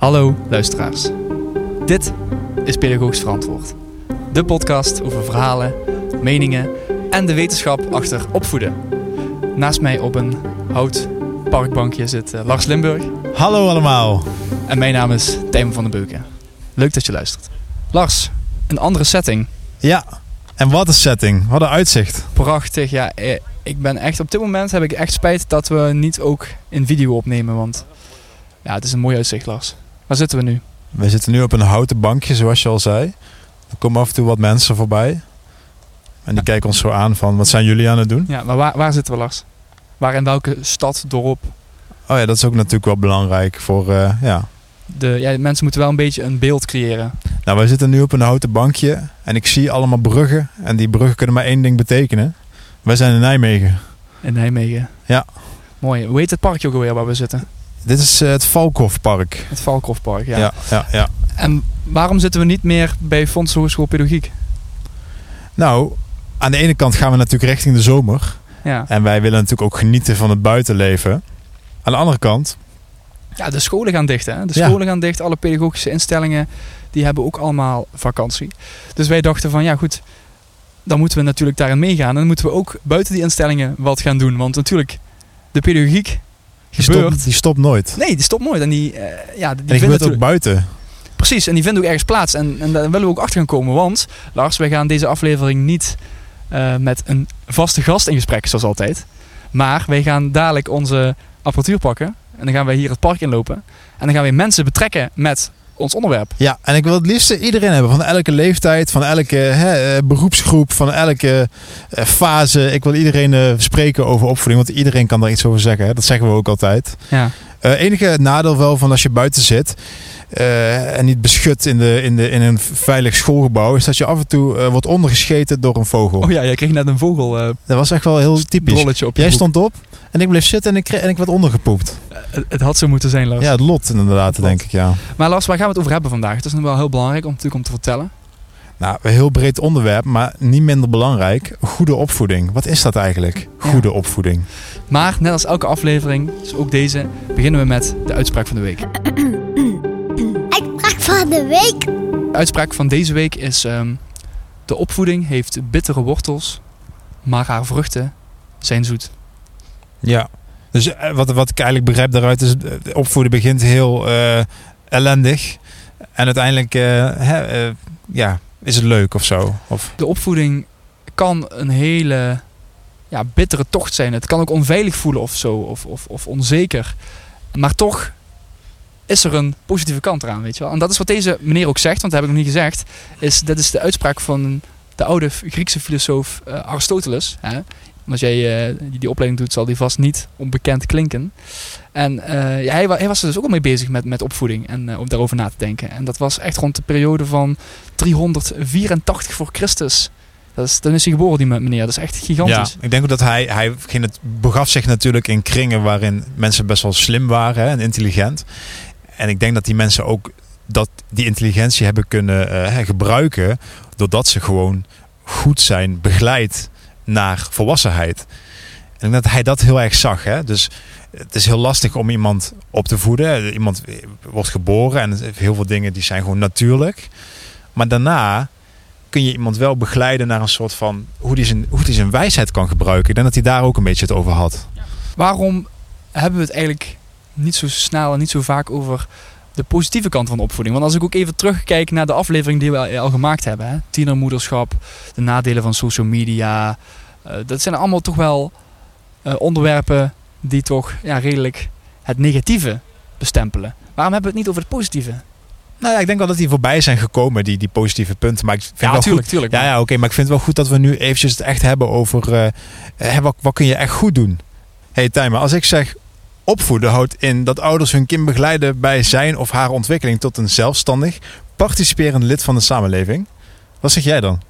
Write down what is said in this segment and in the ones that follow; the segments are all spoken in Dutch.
Hallo luisteraars. Dit is Pedagogisch Verantwoord. De podcast over verhalen, meningen en de wetenschap achter opvoeden. Naast mij op een hout parkbankje zit eh, Lars Limburg. Hallo allemaal. En mijn naam is Tijmen van den Beuken. Leuk dat je luistert. Lars, een andere setting. Ja, en wat een setting. Wat een uitzicht. Prachtig. Ja, eh, ik ben echt op dit moment heb ik echt spijt dat we niet ook in video opnemen. Want ja, het is een mooi uitzicht, Lars. Waar zitten we nu? We zitten nu op een houten bankje, zoals je al zei. Er komen af en toe wat mensen voorbij. En die kijken ons zo aan van, wat zijn jullie aan het doen? Ja, maar waar, waar zitten we, Lars? Waar in welke stad, dorp? Oh ja, dat is ook natuurlijk wel belangrijk voor, eh, ja. De, ja, mensen moeten wel een beetje een beeld creëren. Nou, wij zitten nu op een houten bankje. En ik zie allemaal bruggen. En die bruggen kunnen maar één ding betekenen. Wij zijn in Nijmegen. In Nijmegen. Ja. Mooi. Hoe heet het parkje ook alweer waar we zitten? Dit is eh, het Valkhofpark. Het Valkhofpark, ja. Ja, ja, ja. En waarom zitten we niet meer bij Fonds Hogeschool Pedagogiek? Nou, aan de ene kant gaan we natuurlijk richting de zomer. Ja. En wij willen natuurlijk ook genieten van het buitenleven. Aan de andere kant, ja, de scholen gaan dicht, hè? De Ja. scholen gaan dicht. Alle pedagogische instellingen, die hebben ook allemaal vakantie. Dus wij dachten van, ja goed, dan moeten we natuurlijk daarin meegaan. En dan moeten we ook buiten die instellingen wat gaan doen. Want natuurlijk, de pedagogiek die gebeurt... stopt, die stopt nooit. Nee, die stopt nooit. En die, eh, ja, die en die gebeurt ook buiten. Precies, en die vinden ook ergens plaats. En, en daar willen we ook achter gaan komen. Want, Lars, wij gaan deze aflevering niet eh, met een vaste gast in gesprek, zoals altijd. Maar wij gaan dadelijk onze apparatuur pakken. En dan gaan wij hier het park inlopen. En dan gaan we mensen betrekken met ons onderwerp. Ja, en ik wil het liefst iedereen hebben. Van elke leeftijd, van elke hè, eh, beroepsgroep, van elke eh, fase. Ik wil iedereen eh, spreken over opvoeding, want iedereen kan daar iets over zeggen. Hè. Dat zeggen we ook altijd. Ja. Eh, enige nadeel wel van als je buiten zit eh, en niet beschut in, de, in, de, in een veilig schoolgebouw, is dat je af en toe eh, wordt ondergescheten door een vogel. Oh ja, jij kreeg net een vogel Dat was echt wel heel typisch. op Jij stond op en ik bleef zitten en ik, kreeg, en ik werd ondergepoept. Het, het had zo moeten zijn, Lars. Ja, het lot inderdaad, Het lot. denk ik, ja. Maar Lars, waar gaan we het over hebben vandaag? Het is nog wel heel belangrijk om, natuurlijk om te vertellen. Nou, een heel breed onderwerp, maar niet minder belangrijk. Goede opvoeding. Wat is dat eigenlijk? Goede opvoeding. Maar net als elke aflevering, dus ook deze, beginnen we met de uitspraak van de week. Uitspraak van de week. De uitspraak van deze week is: ehm, De opvoeding heeft bittere wortels, maar haar vruchten zijn zoet. Ja. Dus eh, wat, wat ik eigenlijk begrijp daaruit is, eh, opvoeden begint heel eh, ellendig. En uiteindelijk ja, is het leuk of zo. Of, De opvoeding kan een hele ja, bittere tocht zijn. Het kan ook onveilig voelen of zo, of, of, of onzeker. Maar toch is er een positieve kant eraan, weet je wel. En dat is wat deze meneer ook zegt, want dat heb ik nog niet gezegd. Is, dat is de uitspraak van de oude Griekse filosoof Aristoteles. Hè? Als jij eh, die, opleiding doet, zal die vast niet onbekend klinken. En eh, ja, hij, hij was er dus ook al mee bezig met, met opvoeding en eh, om daarover na te denken. En dat was echt rond de periode van 384 voor Christus. Dat is, dan is hij geboren, die meneer. Dat is echt ja, gigantisch. ik denk ook dat hij, hij ging het, begaf zich natuurlijk in kringen waarin mensen best wel slim waren hè, en intelligent. En ik denk dat die mensen ook dat, die intelligentie hebben kunnen gebruiken doordat ze gewoon goed zijn begeleid naar volwassenheid. En ik dat hij dat heel erg zag. Hè? Dus het is heel lastig om iemand op te voeden. Iemand wordt geboren en heel veel dingen die zijn gewoon natuurlijk. Maar daarna kun je iemand wel begeleiden naar een soort van hoe die zijn, hoe die zijn wijsheid kan gebruiken. Ik denk dat hij daar ook een beetje het over had. Waarom hebben we het eigenlijk niet zo snel en niet zo vaak over de positieve kant van de opvoeding? Want als ik ook even terugkijk naar de aflevering die we al- al gemaakt hebben. Hè? Tienermoederschap, de nadelen van social media. eh, dat zijn allemaal toch wel eh, onderwerpen die toch ja, redelijk het negatieve bestempelen. Waarom hebben we het niet over het positieve? Nou ja, ik denk wel dat die voorbij zijn gekomen, die, die positieve punten. Maar ik vind Ja, wel tuurlijk, goed. tuurlijk. Ja, ja oké, maar ik vind het wel goed dat we nu eventjes het echt hebben over eh, hè, wat, wat kun je echt goed doen. hey, Tijmen, als ik zeg opvoeden houdt in dat ouders hun kind begeleiden bij zijn of haar ontwikkeling tot een zelfstandig, participerend lid van de samenleving. Wat zeg jij dan?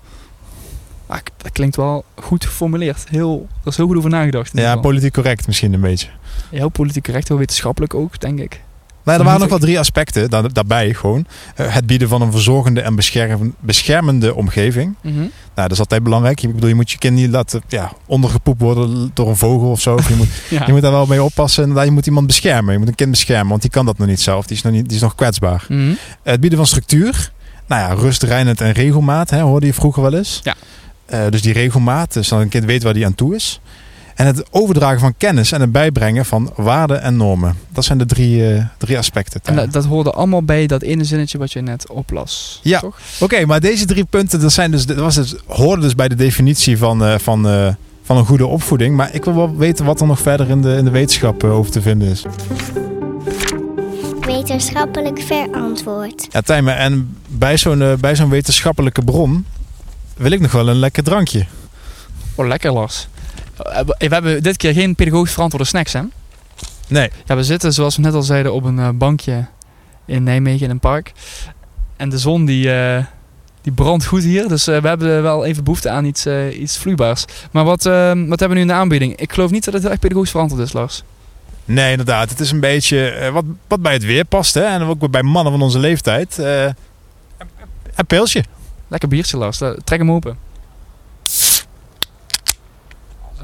Ik- dat klinkt wel goed geformuleerd. Heel, er is heel goed over nagedacht. Ja, politiek correct misschien een beetje. heel politiek correct, heel wetenschappelijk ook, denk ik. Nou, er waren nog wel drie aspecten daar, daarbij gewoon. Eh, het bieden van een verzorgende en bescherm- beschermende omgeving. Mhm. Nou, dat is altijd belangrijk. Ik bedoel, je moet je kind niet laten ja, ondergepoept worden door een vogel of zo. Of je, moet, Ja. je moet daar wel mee oppassen. Inderdaad, je moet iemand beschermen. Je moet een kind beschermen, want die kan dat nog niet zelf. Die is nog, niet, die is nog kwetsbaar. Mhm. Het bieden van structuur. Nou ja, rust, reinheid en regelmaat, hè, hoorde je vroeger wel eens. Ja. Eh, dus die regelmaat, dus dat een kind weet waar die aan toe is. En het overdragen van kennis en het bijbrengen van waarden en normen. Dat zijn de drie, eh, drie aspecten. En dat, dat hoorde allemaal bij dat ene zinnetje wat je net oplas. Ja. Toch? Oké, maar deze drie punten, dat, zijn dus, dat was dus, hoorden dus bij de definitie van, eh, van, eh, van een goede opvoeding. Maar ik wil wel weten wat er nog verder in de, in de wetenschap over te vinden is. Wetenschappelijk verantwoord. Ja, Tijmen, en bij zo'n bij zo'n wetenschappelijke bron wil ik nog wel een lekker drankje. Oh, lekker Lars. Eh, We hebben dit keer geen pedagogisch verantwoorde snacks, hè? Nee. Ja, we zitten, zoals we net al zeiden, op een eh, bankje in Nijmegen in een park. En de zon die, eh, die brandt goed hier. Dus we hebben wel even behoefte aan iets, eh, iets vloeibaars. Maar wat, wat hebben we nu in de aanbieding? Ik geloof niet dat het heel erg pedagogisch verantwoord is, Lars. Nee, inderdaad. Het is een beetje wat, wat bij het weer past. Hè? En ook bij mannen van onze leeftijd. een pilsje. Lekker biertje, Lars. Trek hem open.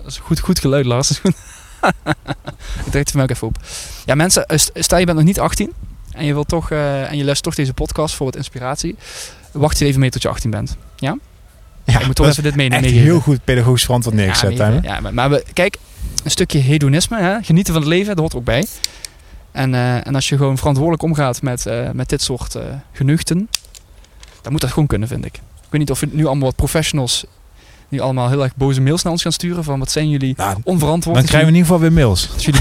Dat is goed, goed geluid, Lars. Goed. Ik trek het mij ook even op. Ja, mensen, eh, st- stel je bent nog niet 18 en je wilt toch eh, en je luistert toch deze podcast voor wat inspiratie. Wacht je even mee tot je 18 bent. Ja? Ja, je moet toch even dit mee is echt meegeven. heel goed pedagogisch verantwoord neergezet. Ja, ja, maar, maar we, kijk, een stukje hedonisme, hè? genieten van het leven, dat hoort ook bij. En, eh, en als je gewoon verantwoordelijk omgaat met, met dit soort genuchten, dan moet dat gewoon kunnen, vind ik. Ik weet niet of nu allemaal wat professionals nu allemaal heel erg boze mails naar ons gaan sturen van wat zijn jullie Nou, onverantwoord. dan krijgen we in ieder geval weer mails. jullie,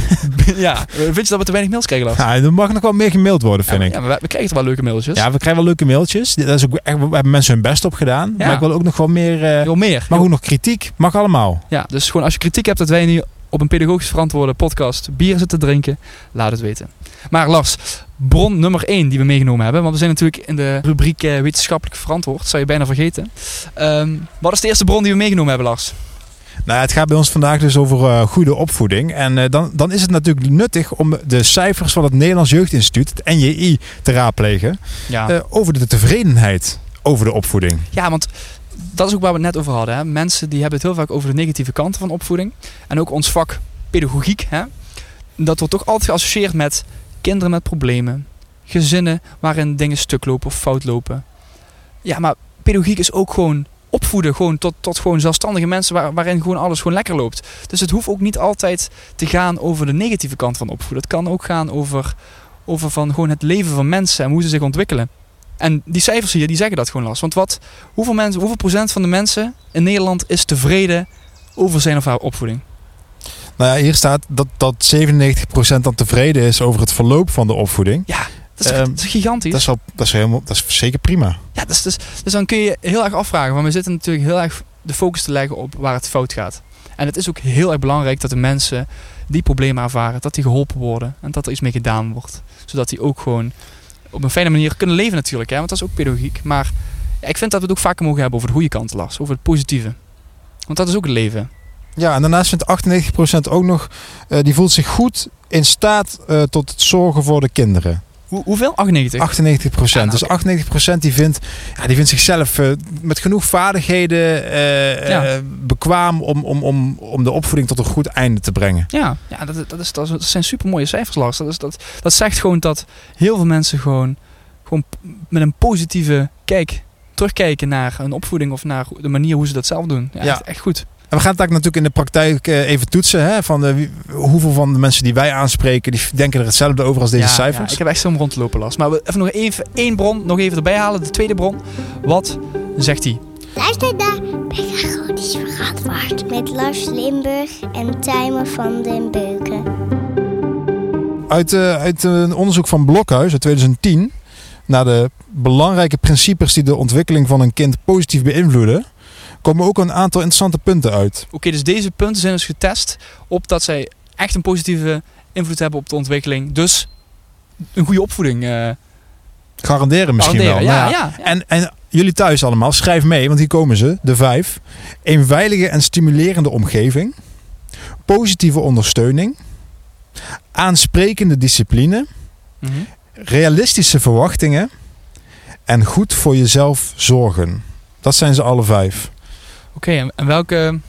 ja, vind je dat we te weinig mails krijgen? Ja, er mag nog wel meer gemaild worden, vind ja, ik. ja, we, we krijgen toch wel leuke mailtjes. Ja, we krijgen wel leuke mailtjes. Dat is ook echt, we hebben mensen hun best op gedaan. Ja. Maar ik wil ook nog wel meer... Veel meer. maar ook nog kritiek. Mag allemaal. Ja, dus gewoon als je kritiek hebt dat wij nu op een pedagogisch verantwoorde podcast bier zitten drinken, laat het weten. Maar Lars, bron nummer 1 die we meegenomen hebben, want we zijn natuurlijk in de rubriek eh, wetenschappelijk verantwoord, zou je bijna vergeten. Ehm, wat is de eerste bron die we meegenomen hebben, Lars? Nou, het gaat bij ons vandaag dus over eh, goede opvoeding. En eh, dan, dan is het natuurlijk nuttig om de cijfers van het Nederlands Jeugdinstituut, het NJI, te raadplegen. Ja, over de tevredenheid over de opvoeding. ja want dat is ook waar we het net over hadden. Hè. Mensen die hebben het heel vaak over de negatieve kanten van opvoeding. En ook ons vak pedagogiek. Hè. Dat wordt toch altijd geassocieerd met kinderen met problemen. Gezinnen waarin dingen stuk lopen of fout lopen. Ja, maar pedagogiek is ook gewoon opvoeden. Gewoon tot, tot gewoon zelfstandige mensen waar, waarin gewoon alles gewoon lekker loopt. Dus het hoeft ook niet altijd te gaan over de negatieve kant van opvoeden. Het kan ook gaan over, over van gewoon het leven van mensen en hoe ze zich ontwikkelen. En die cijfers hier, die zeggen dat gewoon last. Want wat, hoeveel, mensen, hoeveel procent van de mensen in Nederland is tevreden over zijn of haar opvoeding? Nou ja, hier staat dat, dat 97% dan tevreden is over het verloop van de opvoeding. Dat is, Ehm, dat is gigantisch. Dat is, wel, dat, is helemaal, dat is zeker prima. Ja, dus, dus, dus dan kun je heel erg afvragen. Want we zitten natuurlijk heel erg de focus te leggen op waar het fout gaat. En het is ook heel erg belangrijk dat de mensen die problemen ervaren, dat die geholpen worden. En dat er iets mee gedaan wordt. Zodat die ook gewoon op een fijne manier kunnen leven natuurlijk. Hè? Want dat is ook pedagogiek. Maar ik vind dat we het ook vaker mogen hebben over de goede kant, Lars. Over het positieve. Want dat is ook het leven. Ja, en daarnaast vindt 98% ook nog, eh, die voelt zich goed in staat eh, tot het zorgen voor de kinderen. Hoe, hoeveel? 98? 98%. Ja, nou, dus 98% die vindt, ja, die vindt zichzelf eh, met genoeg vaardigheden eh, Ja. eh, bekwaam om, om, om, om de opvoeding tot een goed einde te brengen. Ja, ja dat, dat, is, dat, zijn super mooie cijfers, Lars. Dat, is, dat, dat zegt gewoon dat heel veel mensen gewoon, gewoon met een positieve kijk terugkijken naar een opvoeding of naar de manier hoe ze dat zelf doen. Ja, Ja. Echt, echt goed. En we gaan het ook natuurlijk in de praktijk eh, even toetsen. Hè, van de, hoeveel van de mensen die wij aanspreken, die denken er hetzelfde over als deze Ja, cijfers. ja, ik heb echt zo'n rond te lopen, Lars. Maar we even nog even één bron nog even erbij halen. De tweede bron. Wat zegt hij? Luister naar Pedagogisch Verantwoord met Lars Limburg en Tijmen van den Beuken. Uit, eh, uit een onderzoek van Blokhuis uit 2010 naar de belangrijke principes die de ontwikkeling van een kind positief beïnvloeden, komen ook een aantal interessante punten uit. Oké, dus deze punten zijn dus getest op dat zij echt een positieve invloed hebben op de ontwikkeling. Dus een goede opvoeding. eh Garanderen misschien garanderen. wel. Ja, Nou ja, ja. En, en jullie thuis allemaal, schrijf mee, want hier komen ze, de vijf. Een veilige en stimulerende omgeving. Positieve ondersteuning. Aansprekende discipline. Mhm. realistische verwachtingen en goed voor jezelf zorgen. Dat zijn ze alle vijf. Oké, en- welke,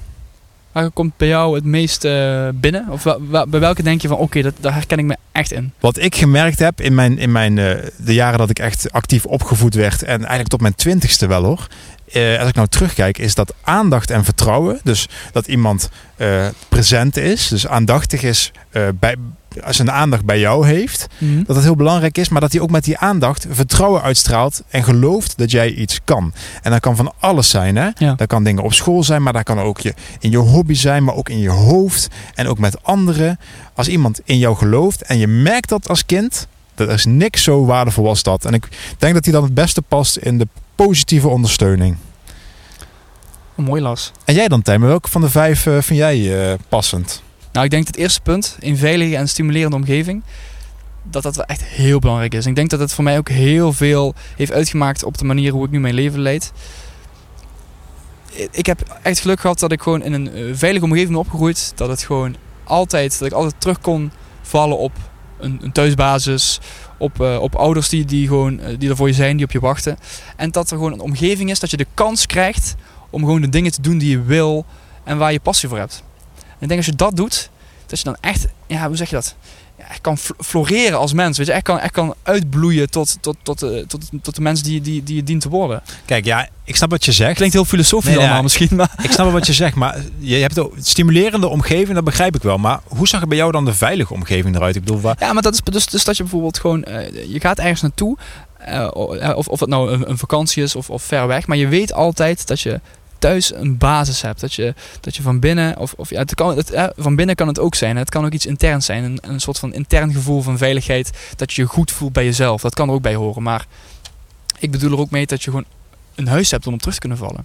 komt bij jou het meest eh, binnen? Of bij welke denk je van, oké, dat daar herken ik me echt in? Wat ik gemerkt heb in, mijn, in mijn, eh, de jaren dat ik echt actief opgevoed werd, en eigenlijk tot mijn twintigste wel hoor. Eh, als ik nou terugkijk, is dat aandacht en vertrouwen. Dus dat iemand present is, dus aandachtig is, bij, als een aandacht bij jou heeft. dat het heel belangrijk is, maar dat hij ook met die aandacht vertrouwen uitstraalt en gelooft dat jij iets kan. En dat kan van alles zijn. Hè? Ja. Dat kan dingen op school zijn, maar dat kan ook je, in je hobby zijn, maar ook in je hoofd en ook met anderen. Als iemand in jou gelooft en je merkt dat als kind, dat is niks zo waardevol als dat. En ik denk dat hij dan het beste past in de positieve ondersteuning. Mooi Lars. En jij dan, Tijmen, welke van de vijf eh, vind jij eh, passend? Nou, ik denk het eerste punt, een veilige en stimulerende omgeving, dat dat echt heel belangrijk is. Ik denk dat het voor mij ook heel veel heeft uitgemaakt op de manier hoe ik nu mijn leven leid. Ik heb echt geluk gehad dat ik gewoon in een eh, veilige omgeving ben opgegroeid. Dat het gewoon altijd, dat ik altijd terug kon vallen op een, een thuisbasis. Op, eh, op ouders die, die, gewoon, eh, die er voor je zijn, die op je wachten. En dat er gewoon een omgeving is dat je de kans krijgt om gewoon de dingen te doen die je wil en waar je passie voor hebt. En ik denk als je dat doet, dat je dan echt, ja, hoe zeg je dat? Ja, echt kan fl- floreren als mens. Weet je, echt kan, echt kan uitbloeien tot, tot, tot, eh, tot, tot de mens die, die, die je dient te worden. Kijk, ja, ik snap wat je zegt. Klinkt heel filosofisch Nee, ja. allemaal misschien, maar... Ik snap wat je zegt, maar je hebt een stimulerende omgeving, dat begrijp ik wel. Maar hoe zag er bij jou dan de veilige omgeving eruit? Ik bedoel, waar, Ja, maar dat is dus, dus dat je bijvoorbeeld gewoon, eh, je gaat ergens naartoe, eh, of, of het nou een, een vakantie is of, of ver weg, maar je weet altijd dat je thuis een basis hebt. Dat je, dat je van binnen, of, of ja, het kan, het, van binnen kan het ook zijn. Het kan ook iets interns zijn. Een, een soort van intern gevoel van veiligheid. Dat je je goed voelt bij jezelf. Dat kan er ook bij horen. Maar ik bedoel er ook mee dat je gewoon een huis hebt om op terug te kunnen vallen.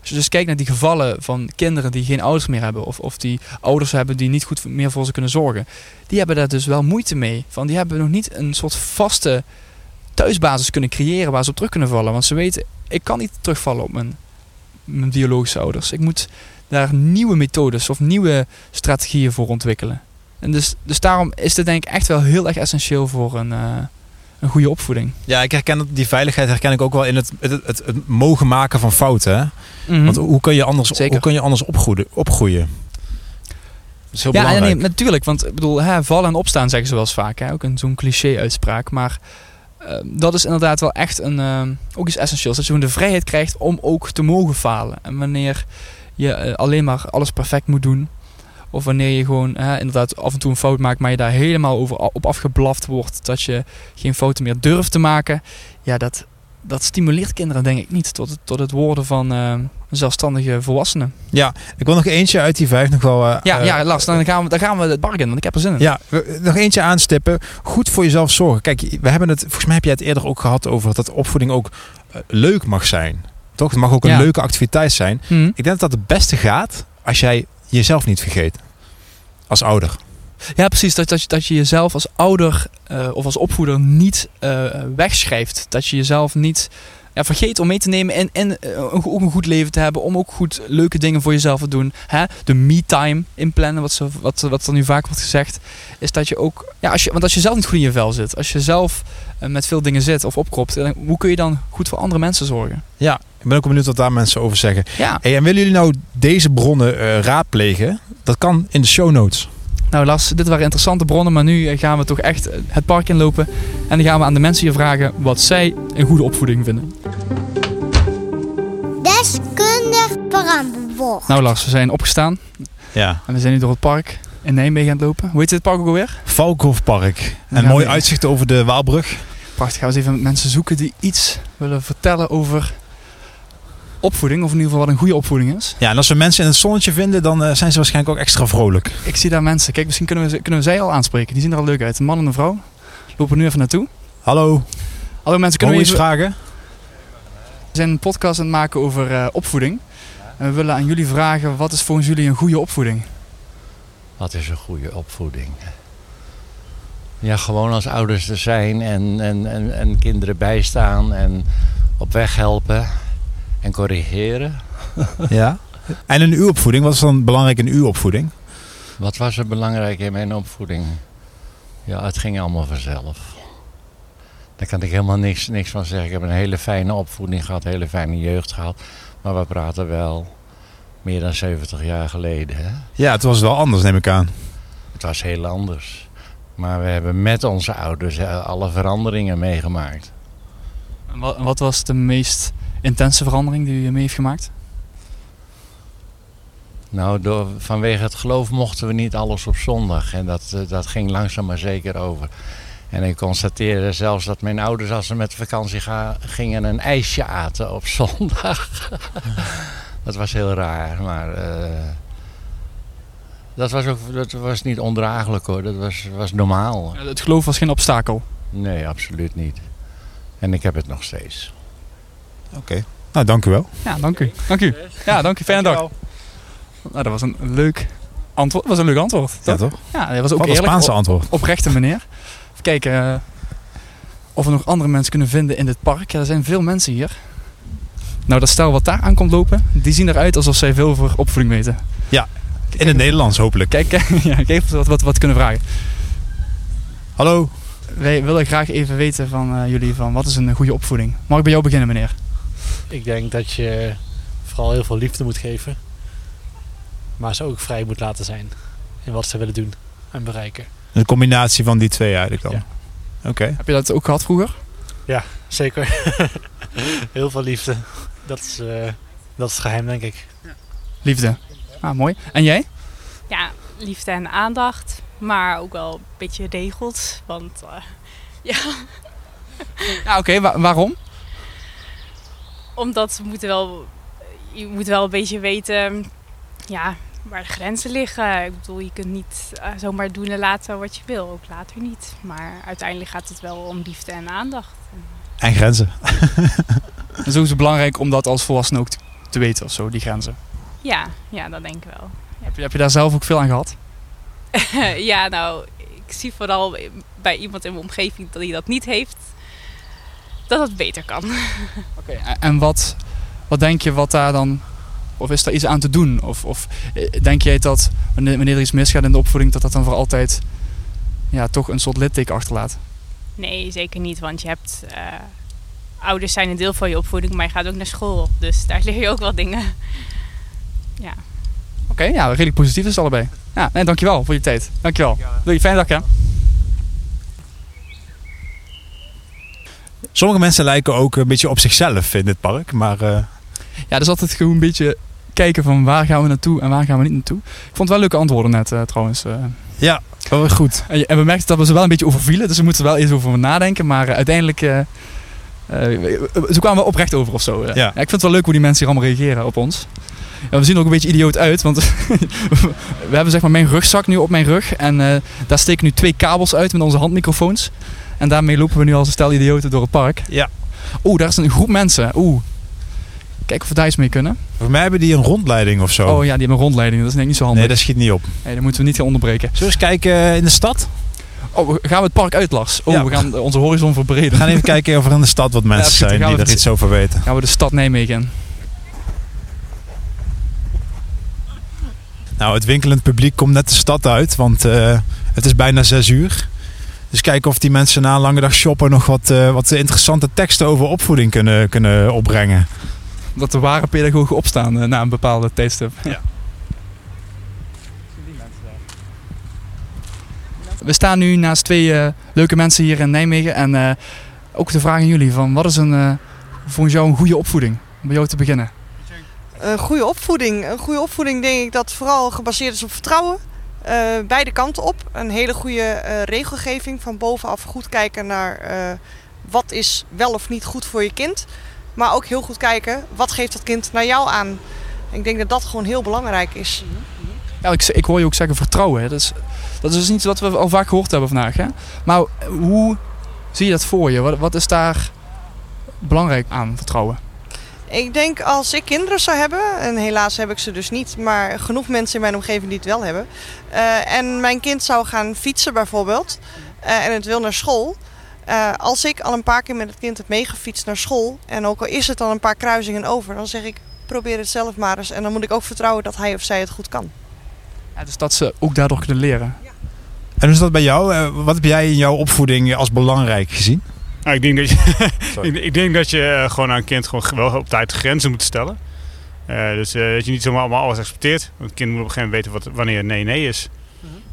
Als je dus kijkt naar die gevallen van kinderen die geen ouders meer hebben. Of, of die ouders hebben die niet goed meer voor ze kunnen zorgen. Die hebben daar dus wel moeite mee. Van, die hebben nog niet een soort vaste thuisbasis kunnen creëren waar ze op terug kunnen vallen. Want ze weten, ik kan niet terugvallen op mijn, mijn biologische ouders. Ik moet daar nieuwe methodes of nieuwe strategieën voor ontwikkelen. En dus, dus daarom is dit denk ik echt wel heel erg essentieel voor een, eh, een goede opvoeding. Ja, ik herken dat- die veiligheid herken ik ook wel in het, het, het, het mogen maken van fouten. Hè? Mhm. Want hoe kun je anders, Zeker. hoe kun je anders opgroeien? opgroeien? Dat is heel ja, belangrijk. nee, natuurlijk. Want ik bedoel, hè, vallen en opstaan zeggen ze wel eens vaak. Hè? Ook een zo'n cliché-uitspraak. Maar eh, dat is inderdaad wel echt een, eh, ook iets essentieels. Dat je de vrijheid krijgt om ook te mogen falen. En wanneer je eh, alleen maar alles perfect moet doen. Of wanneer je gewoon inderdaad af en toe een fout maakt, maar je daar helemaal over op afgeblaft wordt. Dat je geen fouten meer durft te maken. Ja, dat, dat stimuleert kinderen denk ik niet tot het, tot het worden van eh, zelfstandige volwassenen. Ja, ik wil nog eentje uit die vijf nog wel... eh, Ja, eh, ja Lars, dan gaan, we, dan gaan we het bargain, want ik heb er zin in. Ja, nog eentje aanstippen. Goed voor jezelf zorgen. Kijk, we hebben het, volgens mij heb jij het eerder ook gehad over dat opvoeding ook leuk mag zijn. Toch? Het mag ook een Ja. leuke activiteit zijn. Mhm. Ik denk dat dat het beste gaat als jij jezelf niet vergeet. Als ouder. Ja, precies. Dat, dat, je, dat je jezelf als ouder eh, of als opvoeder niet eh, wegschrijft. Dat je jezelf niet ja, vergeet om mee te nemen en, en eh, een, ook een goed leven te hebben. Om ook goed leuke dingen voor jezelf te doen. Hè? De me-time inplannen, wat, zo, wat, wat er nu vaak wordt gezegd. Is dat je ook... Ja, als je, want als je zelf niet goed in je vel zit. Als je zelf met veel dingen zit of opkropt. dan- Hoe kun je dan goed voor andere mensen zorgen? Ja, ik ben ook benieuwd wat daar mensen over zeggen. Ja. Hey, en willen jullie nou deze bronnen raadplegen? Dat kan in de show notes. Nou Lars, dit waren interessante bronnen. Maar nu eh, gaan we toch echt eh, het park inlopen. En dan gaan we aan de mensen hier vragen wat zij een goede opvoeding vinden. Deskundig brandbord. Nou Lars, we zijn opgestaan Ja. en we zijn nu door het park in Nijmegen aan het lopen. Hoe heet dit park ook alweer? Valkhofpark. Dan En gaan mooi we- uitzicht over de Waalbrug. Prachtig, gaan we eens even met mensen zoeken die iets willen vertellen over opvoeding. Of in ieder geval wat een goede opvoeding is. Ja, en als we mensen in het zonnetje vinden, dan eh, zijn ze waarschijnlijk ook extra vrolijk. Ik zie daar mensen. Kijk, misschien kunnen we, ze- kunnen we zij al aanspreken. Die zien er al leuk uit. Een man en een vrouw. Lopen nu even naartoe. Hallo, Hallo mensen, kunnen we we iets even... vragen? We zijn een podcast aan het maken over eh, opvoeding. En we willen aan jullie vragen, wat is volgens jullie een goede opvoeding? Wat is een goede opvoeding? Ja, gewoon als ouders er zijn en, en, en, en kinderen bijstaan en op weg helpen en corrigeren. Ja. En in uw opvoeding, wat is dan belangrijk in uw opvoeding? Wat was er belangrijk in mijn opvoeding? Ja, het ging allemaal vanzelf. Daar kan ik helemaal niks, niks van zeggen. Ik heb een hele fijne opvoeding gehad, een hele fijne jeugd gehad. Maar we praten wel meer dan 70 jaar geleden. Hè? Ja, het was wel anders, neem ik aan. Het was heel anders. Maar we hebben met onze ouders eh, alle veranderingen meegemaakt. En wat, wat was de meest intense verandering die u mee heeft gemaakt? Nou, door, vanwege het geloof mochten we niet alles op zondag. En dat, eh, dat ging langzaam maar zeker over. En ik constateerde zelfs dat mijn ouders, als ze met vakantie ga, gingen, een ijsje aten op zondag. dat was heel raar, maar eh, dat, was ook, dat was niet ondraaglijk hoor. Dat was, was normaal. Het geloof was geen obstakel. Nee, absoluut niet. En ik heb het nog steeds. Oké. Nou, dank u wel. Ja, dank u. Dank u. Ja, dank u. Fijne dag. Nou, dat was een leuk antwoord. Dat was een leuk antwoord. Ja, toch? toch? Ja, dat was ook Wat een eerlijk. Spaanse op- antwoord. oprechte meneer. Even kijken eh, of we nog andere mensen kunnen vinden in dit park. Ja, er zijn veel mensen hier. Nou, dat stel wat daar aankomt lopen, die zien eruit alsof zij veel over opvoeding weten. In het Nederlands, hopelijk. Kijk, kijk, ja, kijk of we wat, wat, wat kunnen vragen. Hallo. Wij willen graag even weten van eh, jullie van wat is een goede opvoeding. Mag ik bij jou beginnen, meneer? Ik denk dat je vooral heel veel liefde moet geven. Maar ze ook vrij moet laten zijn. In wat ze willen doen en bereiken. Een combinatie van die twee eigenlijk dan. Ja. Oké. Heb je dat ook gehad vroeger? Zeker. heel veel liefde. Dat is, eh, dat is het geheim, denk ik. Liefde. Ah, mooi. En jij? ja, liefde en aandacht. Maar ook wel een beetje regels. Want eh, ja, Ja, oké. wa- waarom? Omdat we moeten wel, je moet wel een beetje weten ja, waar de grenzen liggen. Ik bedoel, je kunt niet eh, zomaar doen en laten wat je wil. Ook later niet. Maar uiteindelijk gaat het wel om liefde en aandacht. En grenzen. En zo is het belangrijk om dat als volwassene ook te, te weten of zo, die grenzen. Ja, ja, dat denk ik wel. Heb je, heb je daar zelf ook veel aan gehad? ja, nou, ik zie vooral bij iemand in mijn omgeving dat hij dat niet heeft. Dat het beter kan. Oké, en- en wat, wat denk je wat daar dan, of is daar iets aan te doen? Of, of eh, denk jij dat wanneer, er iets misgaat in de opvoeding, dat dat dan voor altijd ja, toch een soort litteken achterlaat? Nee, zeker niet. Want je hebt. eh, ouders zijn een deel van je opvoeding, maar je gaat ook naar school. Dus daar leer je ook wel dingen. Ja. Oké, ja, redelijk positief is het allebei. Ja, nee, dankjewel voor je tijd. Dankjewel. Doe je fijne dag, hè? Sommige mensen lijken ook een beetje op zichzelf in dit park. Maar eh, Ja, dus altijd gewoon een beetje kijken van waar gaan we naartoe en waar gaan we niet naartoe. Ik vond wel leuke antwoorden net eh, trouwens. eh. ja, weer goed. En, we merkten dat we ze wel een beetje overvielen, dus we moeten er wel eens over nadenken. Maar uiteindelijk, ze kwamen wel oprecht over of zo. Ja. ik vind het wel leuk hoe die mensen hier allemaal reageren op ons. Ja, we zien er ook een beetje idioot uit, want we hebben zeg maar mijn rugzak nu op mijn rug. En daar steken nu twee kabels uit met onze handmicrofoons. En daarmee lopen we nu als een stel idioten door het park. Ja. Oeh, daar is een groep mensen. Oeh. Kijk of we daar eens mee kunnen. Voor mij hebben die een rondleiding of zo. Oh ja, die hebben een rondleiding. Dat is denk ik niet zo handig. nee, dat schiet niet op. Nee, dat moeten we niet gaan onderbreken. Zullen we eens kijken eh, in de stad? Oh, gaan we het park uit, Lars? Oh, Ja. we gaan onze horizon verbreden. We gaan even kijken of er in de stad wat mensen Ja, dan zijn die er iets over weten. gaan we de stad Nijmegen in. Nou, het winkelend publiek komt net de stad uit, want eh, het is bijna zes uur. Dus kijken of die mensen na een lange dag shoppen nog wat, eh, wat interessante teksten over opvoeding kunnen, kunnen opbrengen. Dat de ware pedagogen opstaan eh, na een bepaalde tijdstip. Ja. We staan nu naast twee eh, leuke mensen hier in Nijmegen. En eh, ook de vraag aan jullie: van, wat is een, eh, volgens jou een goede opvoeding? Om bij jou te beginnen. Een goede opvoeding. Een goede opvoeding denk ik dat vooral gebaseerd is op vertrouwen. Eh, beide kanten op. Een hele goede eh, regelgeving van bovenaf goed kijken naar eh, wat is wel of niet goed voor je kind. Maar ook heel goed kijken wat geeft dat kind naar jou aan. Ik denk dat dat gewoon heel belangrijk is. Ja, ik, ik hoor je ook zeggen vertrouwen. Dat, is, dat is dus iets wat we al vaak gehoord hebben vandaag. Hè. Maar hoe zie je dat voor je? Wat is daar belangrijk aan vertrouwen? Ik denk als ik kinderen zou hebben, en helaas heb ik ze dus niet, maar genoeg mensen in mijn omgeving die het wel hebben. eh, en mijn kind zou gaan fietsen bijvoorbeeld, eh, en het wil naar school. eh, als ik al een paar keer met het kind heb meegefietst naar school, en ook al is het dan een paar kruisingen over, dan zeg ik probeer het zelf maar eens. En dan moet ik ook vertrouwen dat hij of zij het goed kan. Ja, dus dat ze ook daardoor kunnen leren. En hoe is dat bij jou? Wat heb jij in jouw opvoeding als belangrijk gezien? Nou, ik, denk dat je, ik, ik denk dat je eh, gewoon aan een kind gewoon wel op tijd grenzen moet stellen. Eh, dus eh, dat je niet zomaar allemaal alles accepteert. Want een kind moet op een gegeven moment weten wat, wanneer nee nee is.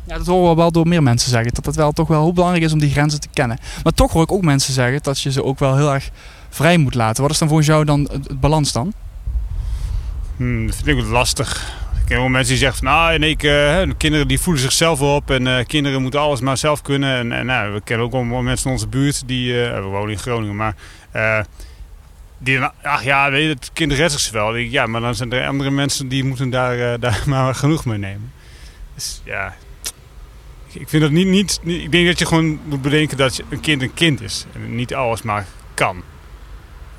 Ja, dat horen we wel door meer mensen zeggen. Dat het wel toch wel heel belangrijk is om die grenzen te kennen. Maar toch hoor ik ook mensen zeggen dat je ze ook wel heel erg vrij moet laten. Wat is dan volgens jou dan het, het balans dan? Hmm, dat vind ik lastig. Ik ken wel mensen die zeggen van, nou, nee, ik, eh, kinderen die voelen zichzelf op en eh, kinderen moeten alles maar zelf kunnen. En, en nou, we kennen ook wel mensen in onze buurt die, eh, we wonen in Groningen, maar die, ach ja, weet je, het kind redt wel. Ja, maar dan zijn er andere mensen die moeten daar, daar maar genoeg mee nemen. Dus ja, ik- vind dat niet, niet, ik denk dat je gewoon moet bedenken dat een kind een kind is en niet alles maar kan.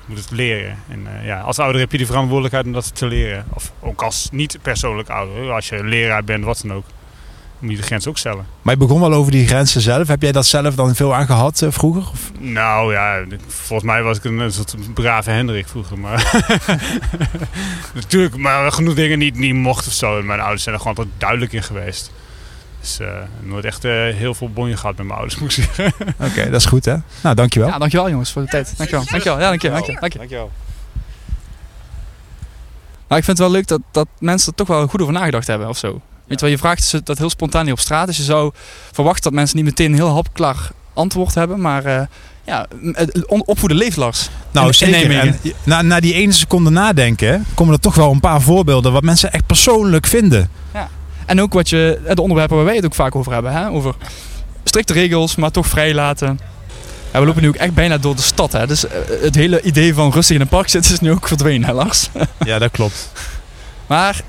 Je moet het leren. En eh, ja, als ouder heb je de verantwoordelijkheid om dat te leren. Of ook als niet persoonlijk ouder. Als je leraar bent, wat dan ook. Moet je de grens ook stellen. Maar je begon wel over die grenzen zelf. Heb jij dat zelf dan veel aangehad eh, vroeger? Of? Nou ja, volgens mij was ik een, een soort brave Hendrik vroeger. Maar natuurlijk, maar genoeg dingen niet, niet mocht of zo. Mijn ouders zijn er gewoon altijd duidelijk in geweest. Dus eh, nooit echt eh, heel veel bonje gehad met mijn ouders, moet ik zeggen. Oké, dat is goed hè. Nou, dankjewel. Ja, dankjewel jongens voor de tijd. Dankjewel. Dankjewel. Ja, dankjewel. dankjewel. dankjewel. Dankjewel. Maar ik vind het wel leuk dat, dat mensen er toch wel goed over nagedacht hebben of zo. Weet je wel, je vraagt ze dat heel spontaan hier op straat. Dus je zou verwachten dat mensen niet meteen een heel hapklaar antwoord hebben. Maar eh, ja, opvoeden leeft Lars. Nou, In- zeker. En na, na die ene seconde nadenken komen er toch wel een paar voorbeelden wat mensen echt persoonlijk vinden. En ook wat je, de onderwerpen waar wij het ook vaak over hebben. Hè? Over strikte regels, maar toch vrij laten. Ja, we lopen nu ook echt bijna door de stad. Hè? Dus eh, het hele idee van rustig in een park zitten is nu ook verdwenen, hè, Lars. Ja, dat klopt. Maar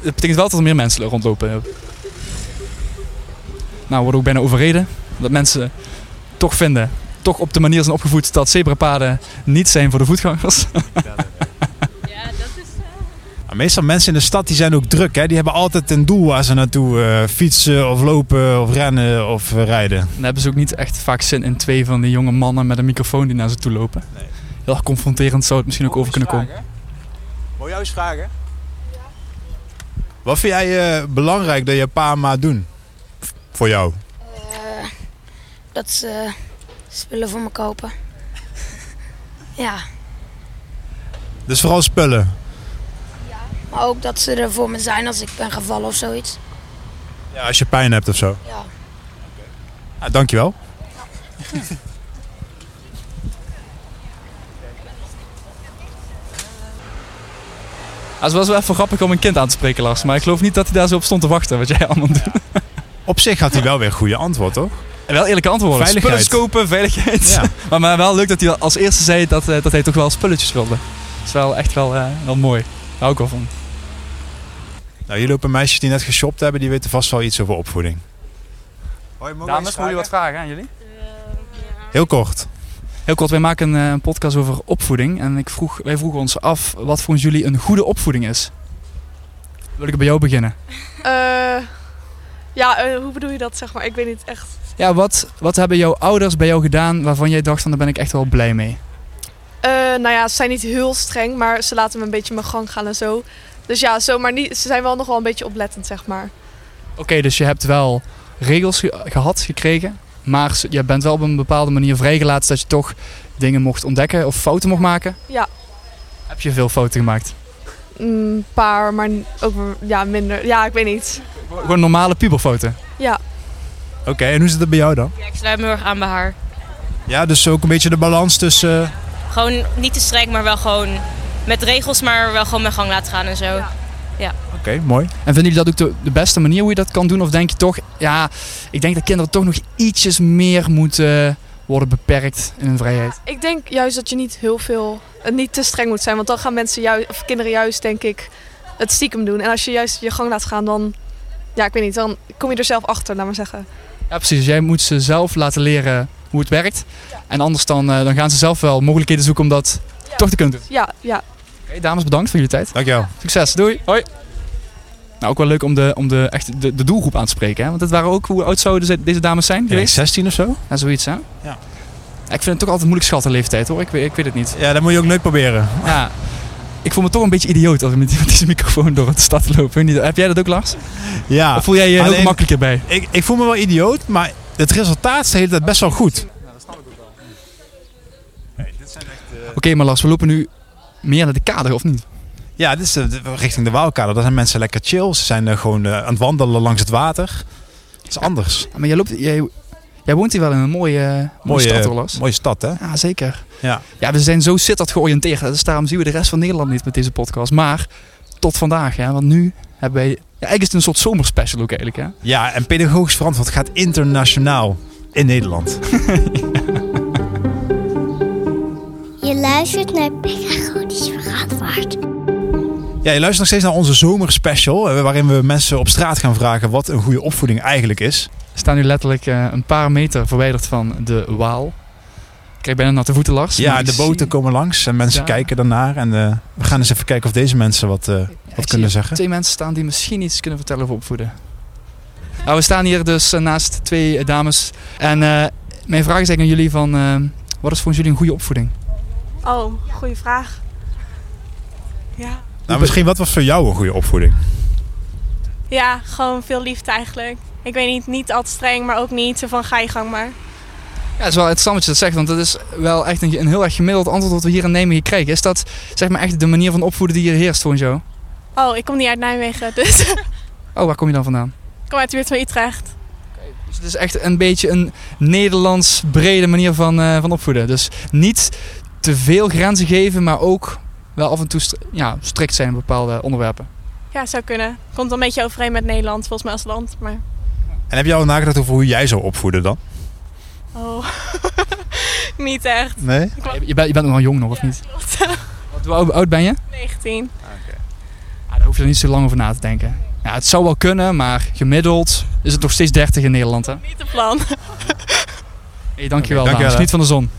het betekent wel dat er meer mensen rondlopen. Nou, we worden ook bijna overreden. Dat mensen toch vinden, toch op de manier zijn opgevoed dat zebrapaden niet zijn voor de voetgangers. Ja. Maar meestal mensen in de stad die zijn ook druk. Hè? Die hebben altijd een doel waar ze naartoe eh, fietsen of lopen of rennen of eh, rijden. Dan hebben ze ook niet echt vaak zin in twee van die jonge mannen met een microfoon die naar ze toe lopen. Nee. Heel erg confronterend zou het misschien ook over kunnen komen. Wil jou eens vragen? Wat vind jij eh, belangrijk dat je pa en ma doen? Voor jou? Eh, dat ze spullen voor me kopen. ja, Dus vooral spullen. Maar ook dat ze er voor me zijn als ik ben gevallen of zoiets. Ja, als je pijn hebt of zo. Ja. Ja, dankjewel. Ja, het was wel even grappig om een kind aan te spreken, Lars. Maar ik geloof niet dat hij daar zo op stond te wachten, wat jij allemaal doet. Op zich had hij wel weer een goede antwoord, toch? En wel eerlijke antwoorden. Veiligheid. Spullen kopen, veiligheid. Ja. maar, maar wel leuk dat hij als eerste zei dat, eh, dat hij toch wel spulletjes wilde. Dat is wel echt wel, eh, wel mooi. Daar hou ik wel van. Nou, hier lopen meisjes die net geshopt hebben, die weten vast wel iets over opvoeding. Hoi, Dames, mogen jullie wat vragen aan jullie? Heel kort. Heel kort, wij maken een eh, podcast over opvoeding. En ik vroeg, wij vroegen ons af wat volgens jullie een goede opvoeding is. Wil ik bij jou beginnen? Eh, ja, eh, hoe bedoel je dat, zeg maar? Ik weet niet echt. Ja, wat, wat hebben jouw ouders bij jou gedaan waarvan jij dacht van daar ben ik echt wel blij mee? Eh, nou ja, ze zijn niet heel streng, maar ze laten me een beetje mijn gang gaan en zo. Dus ja, zo, maar niet, ze zijn wel nog wel een beetje oplettend, zeg maar. Oké, dus je hebt wel regels ge- gehad, gekregen. Maar je bent wel op een bepaalde manier vrijgelaten dat je toch dingen mocht ontdekken of fouten mocht maken. Ja. Heb je veel fouten gemaakt? Een paar, maar ook ja, minder. Ja, ik weet niet. Gewoon normale puberfouten. Ja, Oké, en hoe zit het bij jou dan? Ja, ik sluit me heel erg aan bij haar. Ja, dus ook een beetje de balans tussen... eh, Gewoon niet te streng, maar wel gewoon met regels, maar wel gewoon mijn gang laten gaan en zo. Oké, mooi. En vinden jullie dat ook de, de beste manier hoe je dat kan doen? Of denk je toch, ja, ik denk dat kinderen toch nog ietsjes meer moeten worden beperkt in hun vrijheid? ik denk juist dat je niet heel veel, eh, niet te streng moet zijn. Want dan gaan mensen juist, of kinderen juist, denk ik, het stiekem doen. En als je juist je gang laat gaan, dan, ja, ik weet niet, dan kom je er zelf achter, laat maar zeggen. Ja, precies. Dus jij moet ze zelf laten leren hoe het werkt. En anders dan, eh, dan gaan ze zelf wel mogelijkheden zoeken om dat toch te kunnen doen. Ja, ja. Oké, dames, bedankt voor jullie tijd. Dankjewel. Succes, doei. Hoi. Nou, ook wel leuk om de, om de, echt de, de doelgroep aan te spreken. Hè? Want het waren ook, hoe oud zouden deze, deze dames zijn Ja, geweest? 16 of zo? Ja, zoiets hè? Ja. Ja, Ik vind het toch altijd moeilijk schatten leeftijd hoor. Ik, weet- ik weet het niet. Ja, dat moet je ook nooit proberen. Ja, ik voel me toch een beetje idioot als ik met, met deze microfoon door de stad loop. Ik niet, Heb jij dat ook Lars? Ja. Of voel jij je heel gemakkelijk erbij? Ik, ik voel me wel idioot, maar het resultaat is de hele tijd best wel goed. Oké, maar Lars, we lopen nu meer naar de kade, of niet? Ja, dit is de- de- richting de Waalkade. Daar zijn mensen lekker chill. Ze zijn eh, gewoon eh, aan het wandelen langs het water. Dat is anders. Maar jij, loopt, jij, jij woont hier wel in een mooie, mooie, Mooie, stad, hoor, Lars. mooie stad, hè? Ja, zeker. Ja. Ja, we zijn zo sittard georiënteerd. Dus daarom zien we de rest van Nederland niet met deze podcast. Maar tot vandaag, ja. Want nu hebben wij... Ja, eigenlijk is het een soort zomerspecial ook eigenlijk, hè. Ja, en pedagogisch verantwoord gaat internationaal in Nederland. luistert naar Pedagogisch Verantwoord. Ja, je luistert nog steeds naar onze zomerspecial. eh, Waarin we mensen op straat gaan vragen wat een goede opvoeding eigenlijk is. We staan nu letterlijk eh, een paar meter verwijderd van de Waal. Ik krijg bijna natte voeten, Lars. Ja, de boten zie- komen langs en mensen Ja. kijken daarnaar. En eh, we gaan eens even kijken of deze mensen wat, eh, ik wat zie kunnen zeggen. twee mensen staan die misschien iets kunnen vertellen over opvoeden. Nou, we staan hier dus naast twee dames. En eh, mijn vraag is eigenlijk aan jullie van... eh, wat is volgens jullie een goede opvoeding? Oh, goede vraag. Ja. Nou, misschien wat was voor jou een goede opvoeding? ja, gewoon veel liefde eigenlijk. Ik weet niet, niet al te streng, maar ook niet zo van ga je gang maar. Ja, het is wel interessant wat je dat zegt, want dat is wel echt een, een heel erg gemiddeld antwoord wat we hier in Nijmegen krijgen. Is dat zeg maar echt de manier van opvoeden die hier heerst volgens jou? Oh, ik kom niet uit Nijmegen, dus ik Oh, waar kom je dan vandaan? kom uit de buurt van Utrecht. Dus het is echt een beetje een Nederlands brede manier van, eh, van opvoeden. Dus niet te veel grenzen geven, maar ook wel af en toe st- ja, strikt zijn in bepaalde onderwerpen. Ja, zou kunnen. Komt wel een beetje overeen met Nederland, volgens mij als land. Maar... En heb je al nagedacht over hoe jij zou opvoeden dan? Oh, niet echt. Nee? Je, je bent, je bent nog wel jong nog, of niet? Wat, hoe oud- oud ben je? 19. Ja, daar hoef je er niet zo lang over na te denken. Ja, het zou wel kunnen, maar gemiddeld is het nog steeds 30 in Nederland. Hè? Niet het plan. Hey, dankjewel, Oké, dankjewel, dames. Niet van de zon.